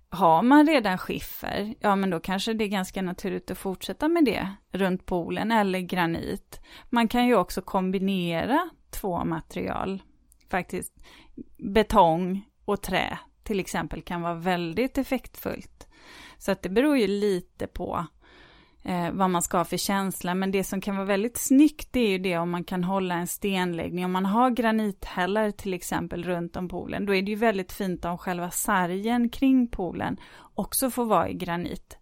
Har man redan skiffer, ja men då kanske det är ganska naturligt att fortsätta med det runt poolen eller granit. Man kan ju också kombinera två material, faktiskt. Betong och trä till exempel kan vara väldigt effektfullt. Så att det beror ju lite på eh, vad man ska ha för känsla. Men det som kan vara väldigt snyggt det är ju det om man kan hålla en stenläggning. Om man har granithällar till exempel runt om poolen. Då är det ju väldigt fint om själva sargen kring poolen också får vara i granit.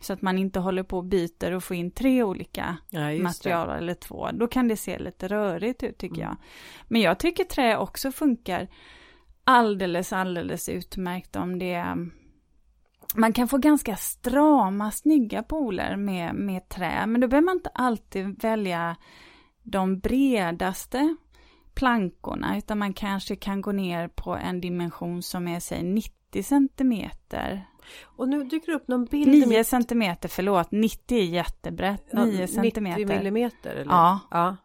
Så att man inte håller på och byter och får in tre olika
Ja,
material eller två. Då kan det se lite rörigt ut tycker jag. Men jag tycker trä också funkar alldeles, alldeles utmärkt om det är man kan få ganska strama, snygga pooler med, med trä, men då behöver man inte alltid välja de bredaste plankorna, utan man kanske kan gå ner på en dimension som är, säg 90 centimeter.
Och nu dyker det upp någon bild. i
9
mitt-
centimeter, förlåt, 90 är jättebrett, 9
90
centimeter.
millimeter eller?
Ja.
ja.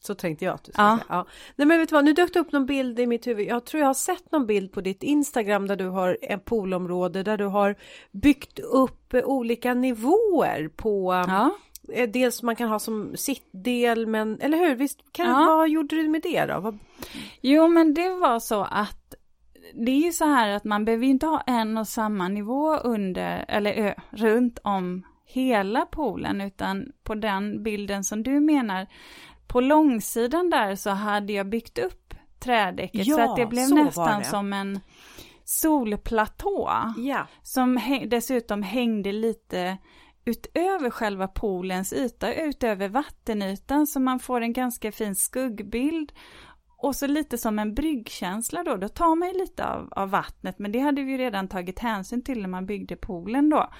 Så tänkte jag att du skulle
Ja.
säga. Ja. Nej men vet du vad, nu dök det upp någon bild i mitt huvud. Jag tror jag har sett någon bild på ditt Instagram där du har en poolområde där du har byggt upp olika nivåer på
Ja.
eh, Dels man kan ha som sittdel men, eller hur? Visst, kan,
Ja.
vad gjorde du med det då? Vad,
Jo, men det var så att det är ju så här att man behöver inte ha en och samma nivå under, eller ö, runt om hela poolen, utan på den bilden som du menar, på långsidan där så hade jag byggt upp trädäcket så
Ja,
att det blev
så
nästan
det.
som en solplatå
ja,
som dessutom hängde lite utöver själva poolens yta, utöver vattenytan, så man får en ganska fin skuggbild. Och så lite som en bryggkänsla då, då tar man ju lite av, av vattnet, men det hade vi ju redan tagit hänsyn till när man byggde poolen då.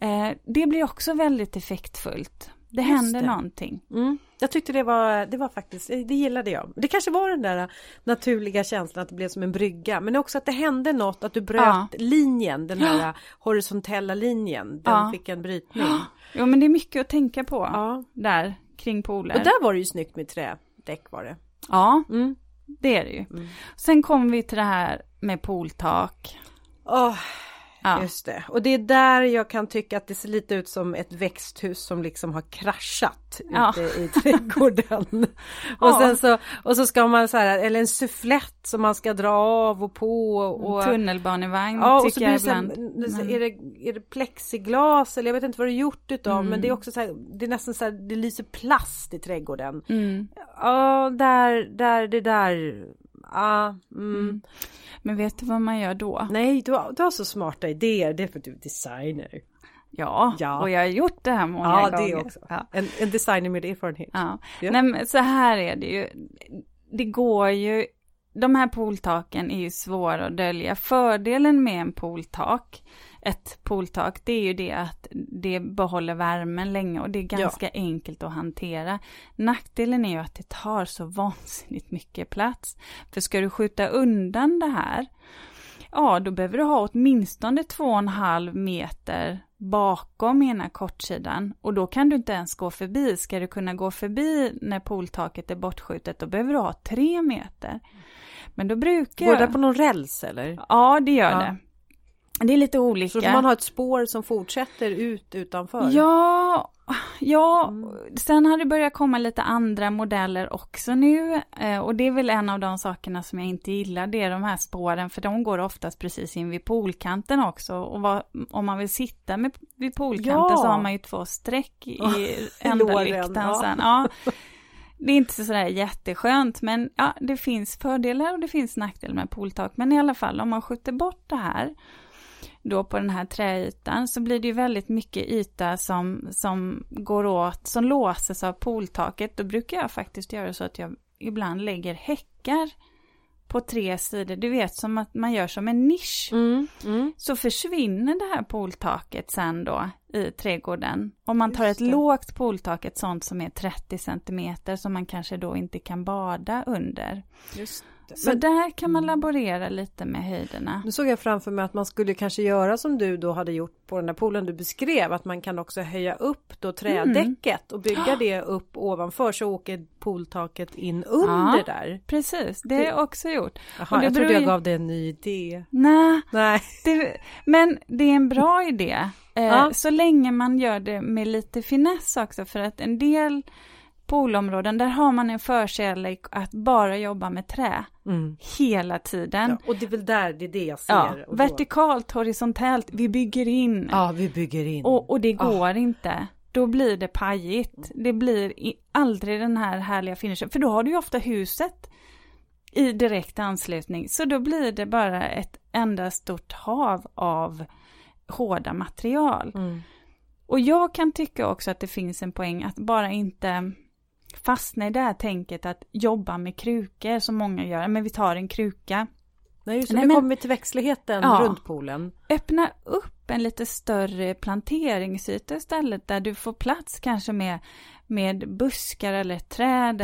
Eh, det blir också väldigt effektfullt. Det
Just
händer
det.
någonting.
mm. jag tyckte det var, det var faktiskt, det gillade jag. Det kanske var den där naturliga känslan att det blev som en brygga, men också att det hände något, att du bröt
Ja.
linjen, den här horisontella linjen, den
Ja.
fick en brytning.
Jo, men det är mycket att tänka på
Ja.
där kring pooler.
Och där var det ju snyggt med trädäck var det.
Ja,
Mm.
det är det ju.
Mm.
Sen kommer vi till det här med pooltak.
Åh,
Ja.
just det. Och det är där jag kan tycka att det ser lite ut som ett växthus som liksom har kraschat
Ja.
ute i trädgården. och
Ja.
sen så, och så ska man så här, eller en sufflett som man ska dra av och på och
Tunnelbanevagn
Ja, och så
tycker jag ibland.
så
Men-
är, det, är det plexiglas eller jag vet inte vad det är gjort utav
Mm.
men det är också så här, det är nästan så här, det lyser plast i trädgården.
Mm.
Ja, där, där, det där. Ja, mm.
Mm. Men vet du vad man gör då?
Nej, du har, du har så smarta idéer, det är för att du är designer.
Ja,
Ja.
och jag har gjort det här många
Ja,
gånger.
det också.
Ja.
En, en designer med erfarenhet.
Ja.
Ja.
Nej, men så här är det ju. Det går ju, de här pooltaken är ju svåra att dölja. Fördelen med en pooltak, ett pooltak, det är ju det att det behåller värmen länge och det är ganska enkelt att hantera. Nackdelen är ju att det tar så vansinnigt mycket plats. För ska du skjuta undan det här, ja då behöver du ha åtminstone två och en halv meter bakom ena kortsidan och då kan du inte ens gå förbi. Ska du kunna gå förbi när pooltaket är bortskjutet då behöver du ha tre meter. Men då brukar
Går
jag...
det på någon räls eller?
Ja, det gör
Ja.
det. Det är lite olika.
Så man ha ett spår som fortsätter ut utanför?
Ja, ja.
Mm.
sen har det börjat komma lite andra modeller också nu. Eh, och det är väl en av de sakerna som jag inte gillar, det är de här spåren, för de går oftast precis in vid poolkanten också. Och vad, om man vill sitta med, vid poolkanten
Ja.
så har man ju två streck i ändalyktan
ja.
sen. Ja. Det är inte sådär jätteskönt, men ja, det finns fördelar och det finns nackdelar med pooltak. Men i alla fall, om man skjuter bort det här, då på den här träytan, så blir det ju väldigt mycket yta som, som går åt, som låses av pooltaket. Då brukar jag faktiskt göra så att jag ibland lägger häckar på tre sidor. Du vet, som att man gör som en nisch.
Mm, mm.
Så försvinner det här pooltaket sen då i trädgården. Om man tar ett lågt pooltak, ett sånt som är 30 centimeter som man kanske då inte kan bada under.
Just.
Så
Men
där kan man laborera lite med höjderna.
nu såg jag framför mig att man skulle kanske göra som du då hade gjort på den där poolen du beskrev. Att man kan också höja upp då trädäcket och bygga det upp ovanför så åker pooltaket in under
Ja.
där.
Precis, det har jag också gjort.
Jaha,
Och det
jag trodde jag gav dig en ny idé.
Nej,
Nej.
det, men det är en bra idé. Eh,
Ja.
Så länge man gör det med lite finess också, för att en del poolområden, där har man en förkärlek att bara jobba med trä
Mm.
hela tiden.
Ja, och det är väl där, det är det jag ser.
Ja, vertikalt, horisontellt, vi bygger in.
Ja, vi bygger in.
Och, och det går inte. Då blir det pajigt. Det blir aldrig den här härliga finishen. För då har du ju ofta huset i direkt anslutning. Så då blir det bara ett enda stort hav av hårda material.
Mm.
Och jag kan tycka också att det finns en poäng att bara inte fastna i det här tänket att jobba med krukor som många gör. Men vi tar en kruka.
Nej, just det. Nej, nu kommer vi till växtligheten ja, runt poolen.
Öppna upp en lite större planteringsyta istället där du får plats kanske med, med buskar eller träd.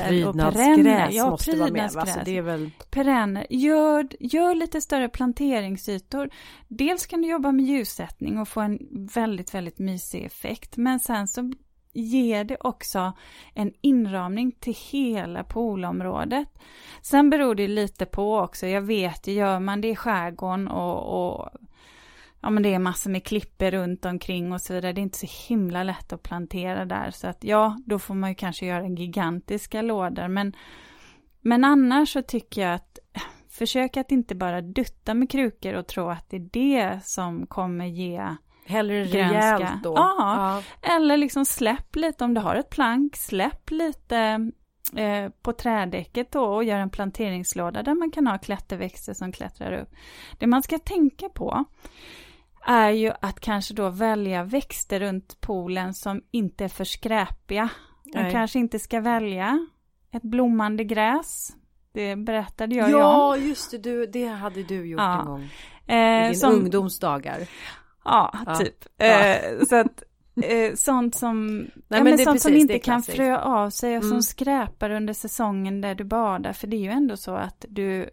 Ja, måste vara med. Alltså, det är väl...
Perenner. Gör, gör lite större planteringsytor. Dels kan du jobba med ljussättning och få en väldigt, väldigt mysig effekt. Men sen så ger det också en inramning till hela poolområdet. Sen beror det lite på också, jag vet, gör man det i skärgården och, och ja men det är massor med klipper runt omkring och så vidare. Det är inte så himla lätt att plantera där så att ja, då får man ju kanske göra gigantiska lådor men men annars så tycker jag att försök att inte bara dutta med krukor och tro att det är det som kommer ge
Hellre rejält då.
Ja. eller liksom släpp lite om du har ett plank, släpp lite eh, på trädäcket då och gör en planteringslåda där man kan ha klätterväxter som klättrar upp. Det man ska tänka på är ju att kanske då välja växter runt poolen som inte är för skräpiga. Man Nej. kanske inte ska välja ett blommande gräs. Det berättade jag
Ja, om. just det, du, det hade du gjort ja. en gång. Eh, I din som, ungdomsdagar.
Ja, typ. Eh, så att eh, sånt som, Nej, ja, men sånt precis, som inte kan frö av sig och mm. som skräpar under säsongen där du badar. För det är ju ändå så att du,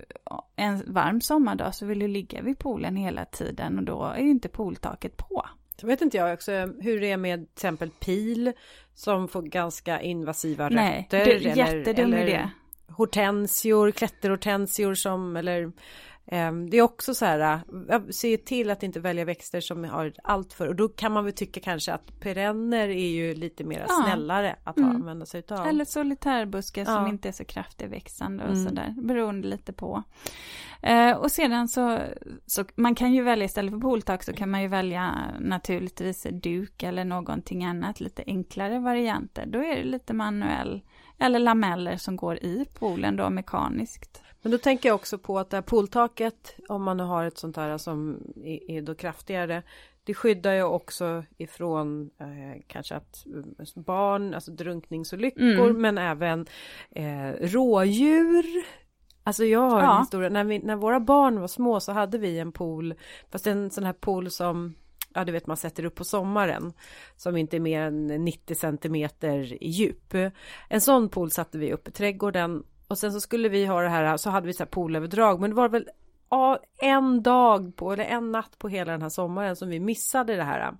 en varm sommardag så vill du ligga vid poolen hela tiden och då är ju inte pooltaket på.
Så vet inte jag också hur det är med till exempel pil som får ganska invasiva rötter. Nej, det
är jättedum eller, idé.
Hortensior, klätterhortensior som eller det är också så här, äh, se till att inte välja växter som har allt för och då kan man väl tycka kanske att perenner är ju lite mer ja. snällare att mm. använda sig utav.
Eller solitärbuskar ja. som inte är så kraftigt växande och mm. sådär, beroende lite på. Eh, och sedan så, så, man kan ju välja istället för pooltak så kan man ju välja naturligtvis duk eller någonting annat, lite enklare varianter. Då är det lite manuell eller lameller som går i poolen då mekaniskt.
Men då tänker jag också på att det här pooltaket, om man nu har ett sånt här som är, då kraftigare, det skyddar ju också ifrån eh, kanske att eh, barn, alltså drunkningsolyckor, mm. men även eh, rådjur. Alltså jag har ja. en historia, när, vi, när våra barn var små så hade vi en pool, fast en sån här pool som ja du vet man sätter upp på sommaren som inte är mer än 90 centimeter i djup. En sån pool satte vi upp i trädgården och sen så skulle vi ha det här, så hade vi så här poolöverdrag, men det var väl en dag på, eller en natt på hela den här sommaren som vi missade det här.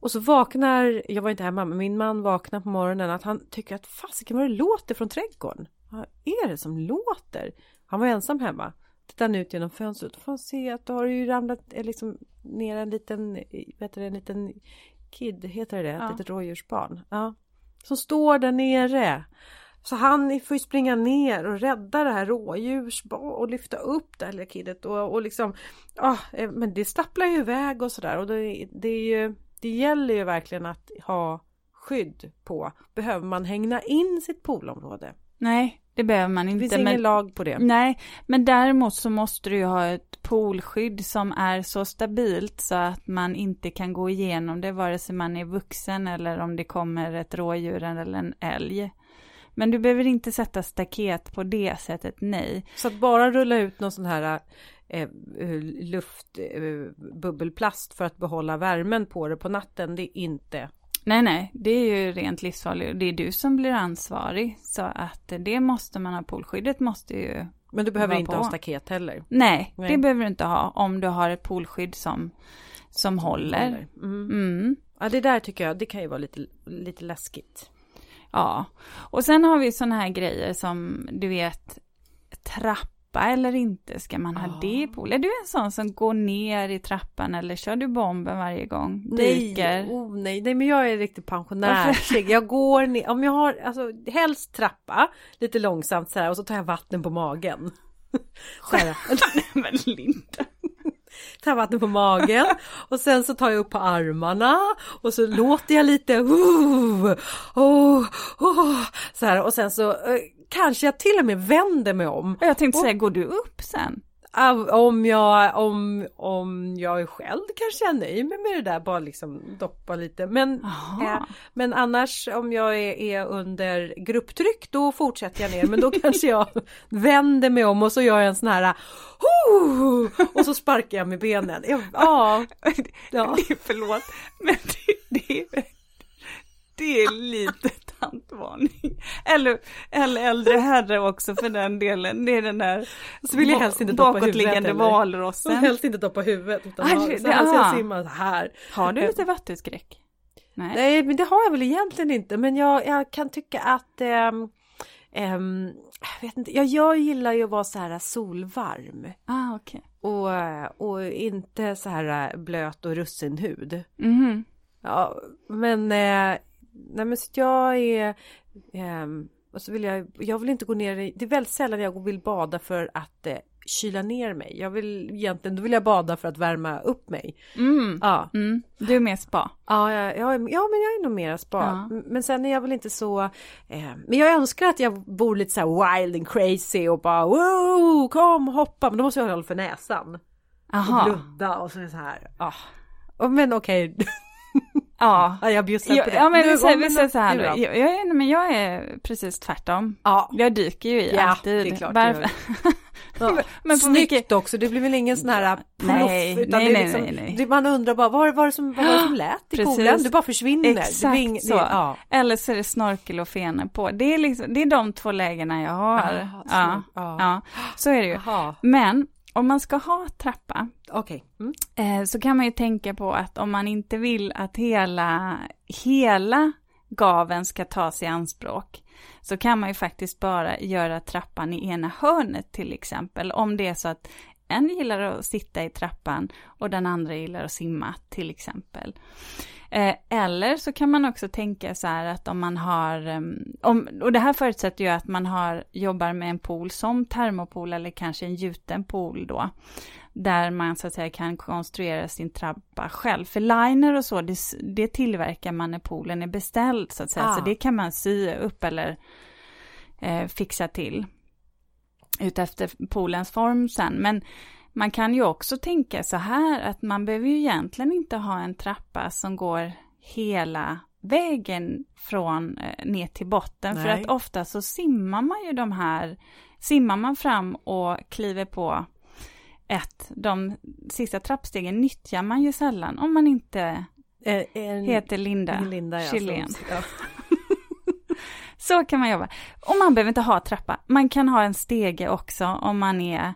Och så vaknar, jag var inte hemma, men min man vaknar på morgonen att han tycker att fasiken vad det låter från trädgården. Vad är det som låter? Han var ensam hemma. Tittar ut genom fönstret och får se att då har det ju ramlat eh, liksom ner en liten, vet du, en liten kid, heter det ja. Ett litet rådjursbarn. Ja. Som står där nere. Så han får ju springa ner och rädda det här rådjursbarn och lyfta upp det här lilla kidet och, och liksom ja, eh, men det stapplar ju iväg och sådär och det, det är ju det gäller ju verkligen att ha skydd på. Behöver man hängna in sitt poolområde?
Nej, det behöver man inte.
Det finns ingen lag på det.
Nej, men däremot så måste du ju ha ett poolskydd som är så stabilt så att man inte kan gå igenom det vare sig man är vuxen eller om det kommer ett rådjur eller en älg. Men du behöver inte sätta staket på det sättet, nej.
Så att bara rulla ut någon sån här eh, luftbubbelplast eh, för att behålla värmen på det på natten, det är inte
Nej, nej, det är ju rent livsfarligt. Det är du som blir ansvarig. Så att det måste man ha. Poolskyddet måste ju
Men du behöver inte på. ha staket heller?
Nej, nej, det behöver du inte ha om du har ett poolskydd som, som håller.
Mm. Mm. Ja, det där tycker jag, det kan ju vara lite, lite läskigt.
Ja, och sen har vi sådana här grejer som du vet trappa eller inte, ska man ha oh. det pool? Är du en sån som går ner i trappan eller kör du bomben varje gång?
Nej, oh, nej, nej men jag är riktigt pensionär. jag går ner, om jag har, alltså helst trappa lite långsamt så här och så tar jag vatten på magen.
Så här. men Linda
tar vatten på magen och sen så tar jag upp på armarna och så låter jag lite oh, oh, oh, så här och sen så eh, kanske jag till och med vänder mig om.
Jag tänkte säga, går du upp sen?
Om jag, om, om jag själv kanske är nöjd med, med det där, bara liksom doppa lite. Men, eh, men annars om jag är, är, under grupptryck då fortsätter jag ner. Men då kanske jag vänder mig om och så gör jag en sån här oh! och så sparkar jag med benen. Ja, ja.
ja. Förlåt, men det, det, det är lite tantvarning. Eller, eller äldre herre också för den delen. Det är den där
så vill jag helst inte doppa
bakåtliggande valrossen.
Jag helst inte doppa huvudet utan Aj, ha, så här ska jag simma så här.
Har du lite vattenskräck?
Nej. Nej, men det har jag väl egentligen inte. Men jag, jag kan tycka att um, jag, vet inte, jag, jag gillar ju att vara så här solvarm.
Ah, okay.
och, och inte så här blöt och russinhud.
Mm.
Ja, men eh, nej men så jag är eh, och så vill jag, jag vill inte gå ner i, det är väldigt sällan jag vill bada för att eh, kyla ner mig. Jag vill egentligen, då vill jag bada för att värma upp mig.
Mm.
Ja.
Mm. Du är mer spa?
Ja, ja, ja, ja, men jag är nog mer spa. Ja. Men sen är jag väl inte så, eh, men jag önskar att jag vore lite så här wild and crazy och bara wow, kom hoppa, men då måste jag hålla för näsan.
Aha.
Och blunda och så är det så här, ah. Men okej. Okay.
Ja,
ja jag bjussar på det.
Ja, men vi säger, vi säger så här jag, jag, är, men jag är precis tvärtom.
Ja.
Jag dyker ju i
ja,
alltid.
det är klart Varför? Ja. men Snyggt mycket... också, det blir väl ingen sån här
pluff. Nej, utan nej, det är liksom, nej, nej,
Man undrar bara, vad var det som, vad var det som lät i poolen? Du bara försvinner.
Exakt ing, så. Det, ja. Eller så är det snorkel och fenor på. Det är, liksom, det är de två lägena jag har.
Aha, ja,
ja. ja, så är det ju.
Aha.
Men om man ska ha trappa
okay. mm.
eh, så kan man ju tänka på att om man inte vill att hela, hela gaven ska tas i anspråk så kan man ju faktiskt bara göra trappan i ena hörnet till exempel. Om det är så att en gillar att sitta i trappan och den andra gillar att simma till exempel. Eh, eller så kan man också tänka så här att om man har, ehm, om, och det här förutsätter ju att man har, jobbar med en pool som termopool eller kanske en gjuten pool då. Där man så att säga kan konstruera sin trappa själv. För liner och så, det, det tillverkar man när poolen är beställd så att säga. Ah. Så det kan man sy upp eller eh, fixa till. Utefter poolens form sen. Men man kan ju också tänka så här att man behöver ju egentligen inte ha en trappa som går hela vägen från eh, ner till botten. Nej. För att ofta så simmar man ju de här, simmar man fram och kliver på ett, de sista trappstegen nyttjar man ju sällan om man inte
eh, en,
heter Linda,
Linda ja,
Chilén. Så kan man jobba. Och man behöver inte ha trappa. Man kan ha en stege också om man är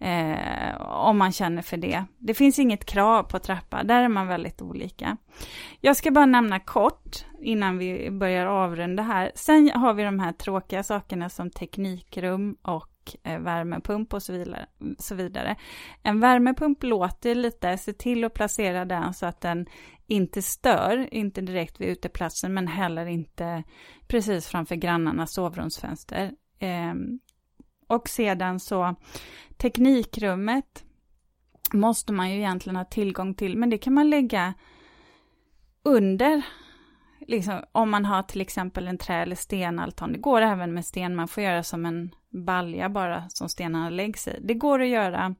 Eh, om man känner för det. Det finns inget krav på trappa, där är man väldigt olika. Jag ska bara nämna kort innan vi börjar avrunda här. Sen har vi de här tråkiga sakerna som teknikrum och eh, värmepump och så vidare, så vidare. En värmepump låter lite, se till att placera den så att den inte stör, inte direkt vid uteplatsen men heller inte precis framför grannarnas sovrumsfönster. Eh, och sedan så teknikrummet måste man ju egentligen ha tillgång till, men det kan man lägga under, liksom, om man har till exempel en trä eller stenaltan. Det går även med sten, man får göra som en balja bara som stenarna läggs i. Det går att göra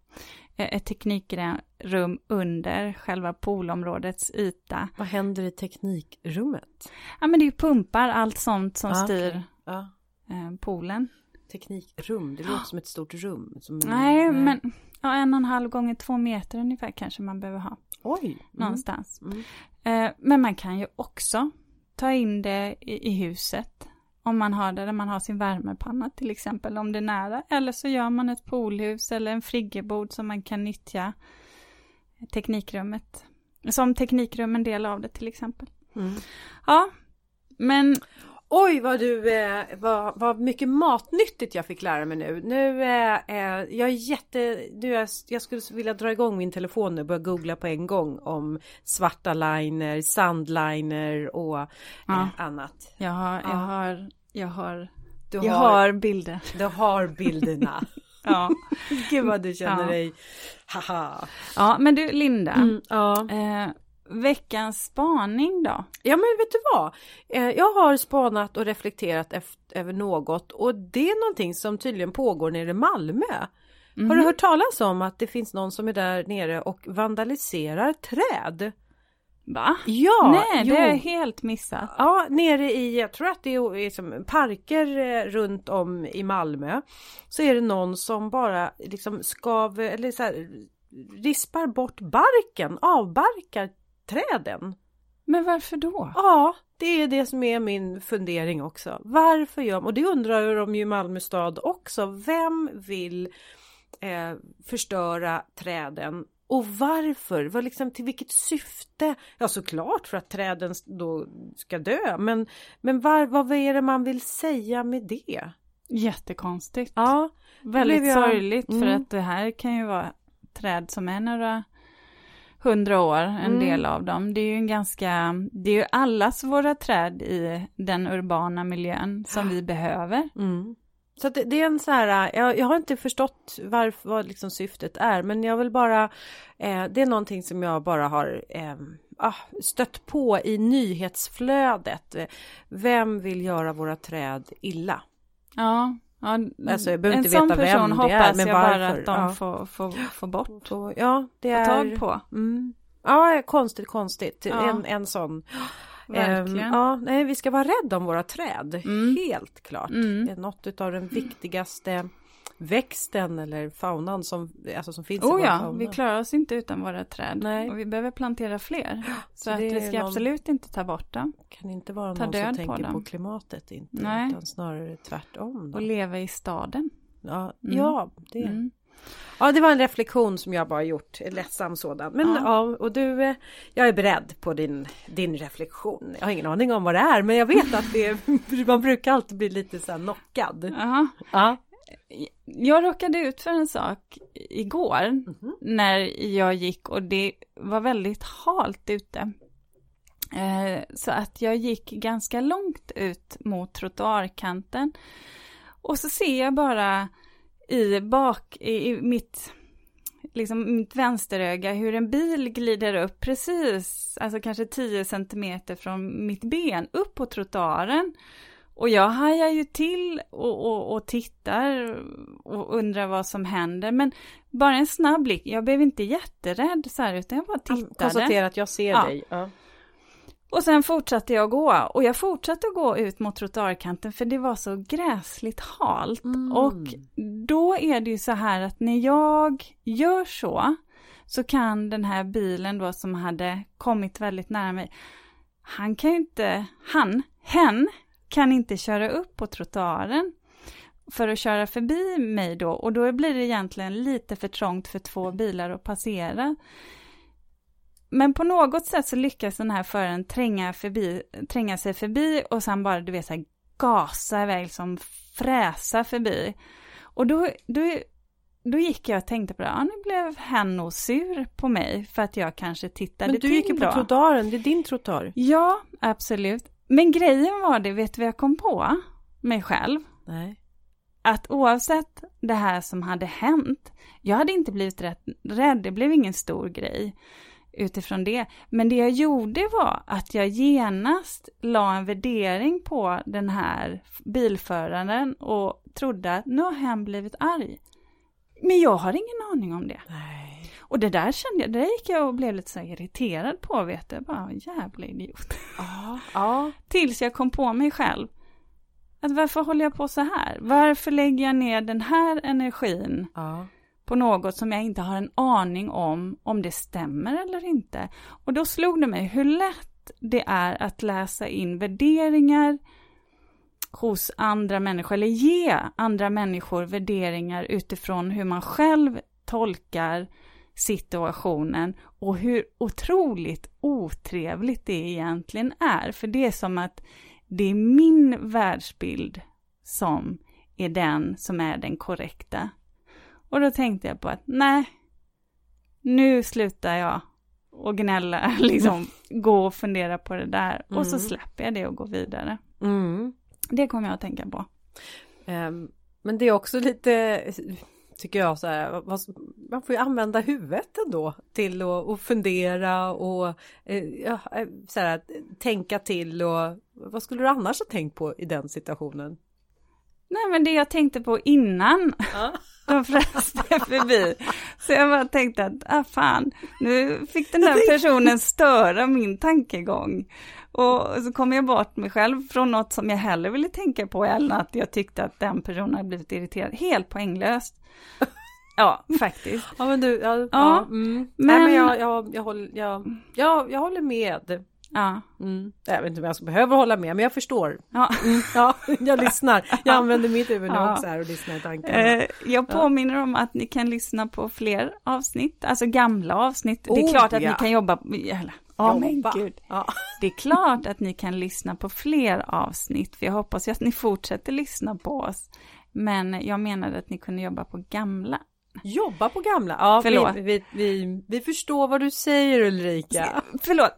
eh, ett teknikrum under själva poolområdets yta.
Vad händer i teknikrummet?
Ja men det är pumpar, allt sånt som ah, styr
okay. ah.
poolen
teknikrum. Det låter som ett stort rum. Som,
nej, nej, men ja, en och en halv gånger två meter ungefär kanske man behöver ha.
Oj! Mm.
Någonstans. Mm. Eh, men man kan ju också ta in det i, i, huset. Om man har det där man har sin värmepanna till exempel, om det är nära. Eller så gör man ett poolhus eller en friggebod som man kan nyttja teknikrummet. Som teknikrum, en del av det till exempel.
Mm.
Ja, men
Oj vad du, eh, vad, vad mycket matnyttigt jag fick lära mig nu. Nu är eh, jag är jätte, nu är, jag skulle vilja dra igång min telefon nu och börja googla på en gång om svarta liner, sandliner och
ja.
eh, annat.
Jag har, jag har, jag har, du jag har, har bilder.
Du har bilderna.
ja.
Gud vad du känner ja. dig, haha.
Ja men du Linda.
Mm, ja.
Eh, Veckans spaning då?
Ja men vet du vad? Eh, jag har spanat och reflekterat efter, över något och det är någonting som tydligen pågår nere i Malmö. Har du hört talas om att det finns någon som är där nere och vandaliserar träd?
Va?
Ja!
Nej,
jo.
det är helt missat.
Ja, nere i, jag tror att det är liksom parker eh, runt om i Malmö. Så är det någon som bara liksom skav, eller så här, rispar bort barken, avbarkar träden.
Men varför då?
Ja, det är det som är min fundering också. Varför gör man, och det undrar de ju Malmö stad också, vem vill eh, förstöra träden och varför? Vad liksom, till vilket syfte? Ja såklart för att träden då ska dö men, men var, vad är det man vill säga med det?
Jättekonstigt.
Ja,
Väldigt
jag-
sorgligt för
Mm.
att det här kan ju vara träd som är några hundra år, en
Mm.
del av dem. Det är ju en ganska, det är ju allas våra träd i den urbana miljön som vi behöver.
Mm. Så det, det är en så här, jag, jag har inte förstått varför, vad liksom syftet är men jag vill bara, eh, det är någonting som jag bara har eh, stött på i nyhetsflödet. Vem vill göra våra träd illa?
Ja, ja
Alltså, jag behöver
en
inte
sån
veta
person
vem det är,
hoppas
men
jag bara att de
Ja.
får, får, får bort,
ja, det är...
tag på.
Mm. Ja, konstigt, konstigt.
Ja.
En, en sån.
Verkligen.
Ehm, ja, nej, vi ska vara rädda om våra träd.
Mm.
Helt klart.
Mm.
Det är något av den viktigaste växten eller faunan som, alltså som finns i
Oh
vår
ja,
fauna.
vi klarar oss inte utan våra träd.
Nej.
Och vi behöver plantera fler. Så att
det
vi ska
någon-
absolut inte ta bort dem.
kan inte vara
ta
någon som
på
tänker på,
dem.
klimatet inte.
Nej.
Utan snarare tvärtom. Då.
Och leva i staden.
Ja,
Mm.
ja, det.
Mm.
ja, det var en reflektion som jag bara gjort. En ledsam sådan. Men ja,
Ja.
och du, eh, jag är beredd på din, din reflektion. Jag har ingen aning om vad det är men jag vet att det man brukar alltid bli lite så här knockad.
Jaha.
Ja.
Jag råkade ut för en sak igår
Mhm.
när jag gick och det var väldigt halt ute. Eh, Så att jag gick ganska långt ut mot trottoarkanten. Och så ser jag bara i bak, i i mitt, liksom mitt vänsteröga hur en bil glider upp precis, alltså kanske 10 centimeter från mitt ben upp på trottoaren. Och jag hajar ju till och, och, och tittar och undrar vad som händer. Men bara en snabb blick, jag blev inte jätterädd så här utan jag bara tittade.
Konstatera att jag ser
Ja.
dig. Ja.
Och sen fortsatte jag gå och jag fortsatte att gå ut mot trottoarkanten för det var så gräsligt halt.
Mm.
Och då är det ju så här att när jag gör så så kan den här bilen då som hade kommit väldigt nära mig, han kan ju inte, han, hen kan inte köra upp på trottoaren för att köra förbi mig då och då blir det egentligen lite för trångt för två bilar att passera. Men på något sätt så lyckas den här föraren tränga, förbi, tränga sig förbi och sen bara du vet så här, gasa iväg som fräsa förbi. Och då, då, då gick jag och tänkte på det, ja nu blev hen nog sur på mig för att jag kanske tittade
Men du
till
gick ju på
då.
trottoaren, det är din trottoar.
Ja, absolut. Men grejen var det, vet du vad jag kom på? Mig själv.
Nej.
Att oavsett det här som hade hänt, jag hade inte blivit rätt, rädd, det blev ingen stor grej utifrån det. Men det jag gjorde var att jag genast la en värdering på den här bilföraren och trodde att nu har hen blivit arg. Men jag har ingen aning om det.
Nej.
Och det där kände jag, det där gick jag och blev lite så irriterad på, vet du. Jag Bara, jävla idiot.
Ja. ja.
Tills jag kom på mig själv. Att varför håller jag på så här? Varför lägger jag ner den här energin
Ja.
på något som jag inte har en aning om, om det stämmer eller inte? Och då slog det mig hur lätt det är att läsa in värderingar hos andra människor, eller ge andra människor värderingar utifrån hur man själv tolkar situationen och hur otroligt otrevligt det egentligen är. För det är som att det är min världsbild som är den som är den korrekta. Och då tänkte jag på att nej, nu slutar jag och gnälla, liksom gå och fundera på det där. Och så
Mm.
släpper jag det och går vidare.
Mm.
Det kommer jag att tänka på.
Ehm, men det är också lite, tycker jag, så här, man får ju använda huvudet ändå till att, fundera och eh, ja, eh, så här, tänka till och vad skulle du annars ha tänkt på i den situationen?
Nej men det jag tänkte på innan
Ja.
de fröste förbi. Så jag bara tänkte att, ah fan, nu fick den där personen störa min tankegång. Och så kom jag bort mig själv från något som jag hellre ville tänka på än att jag tyckte att den personen hade blivit irriterad. Helt poänglöst. Ja, faktiskt.
Ja men du, ja, ja,
Ja,
mm.
men-
Nej men jag, jag, jag, håller, jag, jag, jag håller med.
Ja,
Mm. Jag vet inte om jag behöver hålla med men jag förstår.
ja.
Mm. Ja, jag lyssnar. Jag använder mitt huvud
Ja.
också här och lyssnar i tankarna.
Eh, jag påminner om att ni kan lyssna på fler avsnitt, alltså gamla avsnitt. det är
Oh,
klart att
ja.
ni kan jobba, eller, ja men
Jobba.
gud.
Ja.
Det är klart att ni kan lyssna på fler avsnitt, för jag hoppas ju att ni fortsätter lyssna på oss. Men jag menade att ni kunde jobba på gamla.
Jobba på gamla. Ja,
Förlåt.
Vi, vi, vi, vi förstår vad du säger Ulrika.
Förlåt,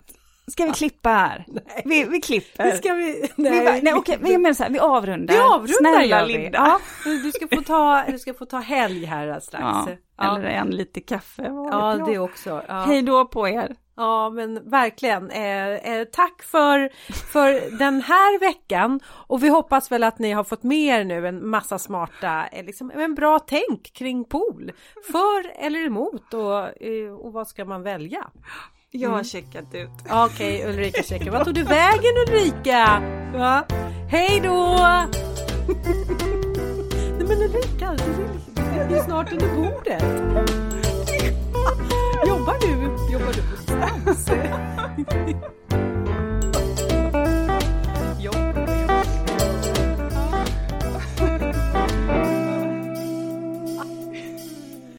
ska vi klippa här? Vi, vi klipper.
Det ska vi...
vi, bara, nej okej, men jag menar så här, vi avrundar.
Vi avrundar
Snälla. Linda.
Ja, du ska få ta, du ska få ta helg här strax.
Ja,
Ja,
eller en lite kaffe.
ja
jag.
det också. Ja.
Hej då på er.
Ja men verkligen. Eh, eh, tack för, för den här veckan och vi hoppas väl att ni har fått med er nu en massa smarta, eh, liksom, en bra tänk kring pool. För eller emot och, eh, och vad ska man välja?
Jag har checkat ut.
Okej Ulrika checkar. Vad tog du vägen Ulrika? Va? Hej då! Nej men Ulrika, du är snart under bordet. Jobbar du? Jobbar du på distans?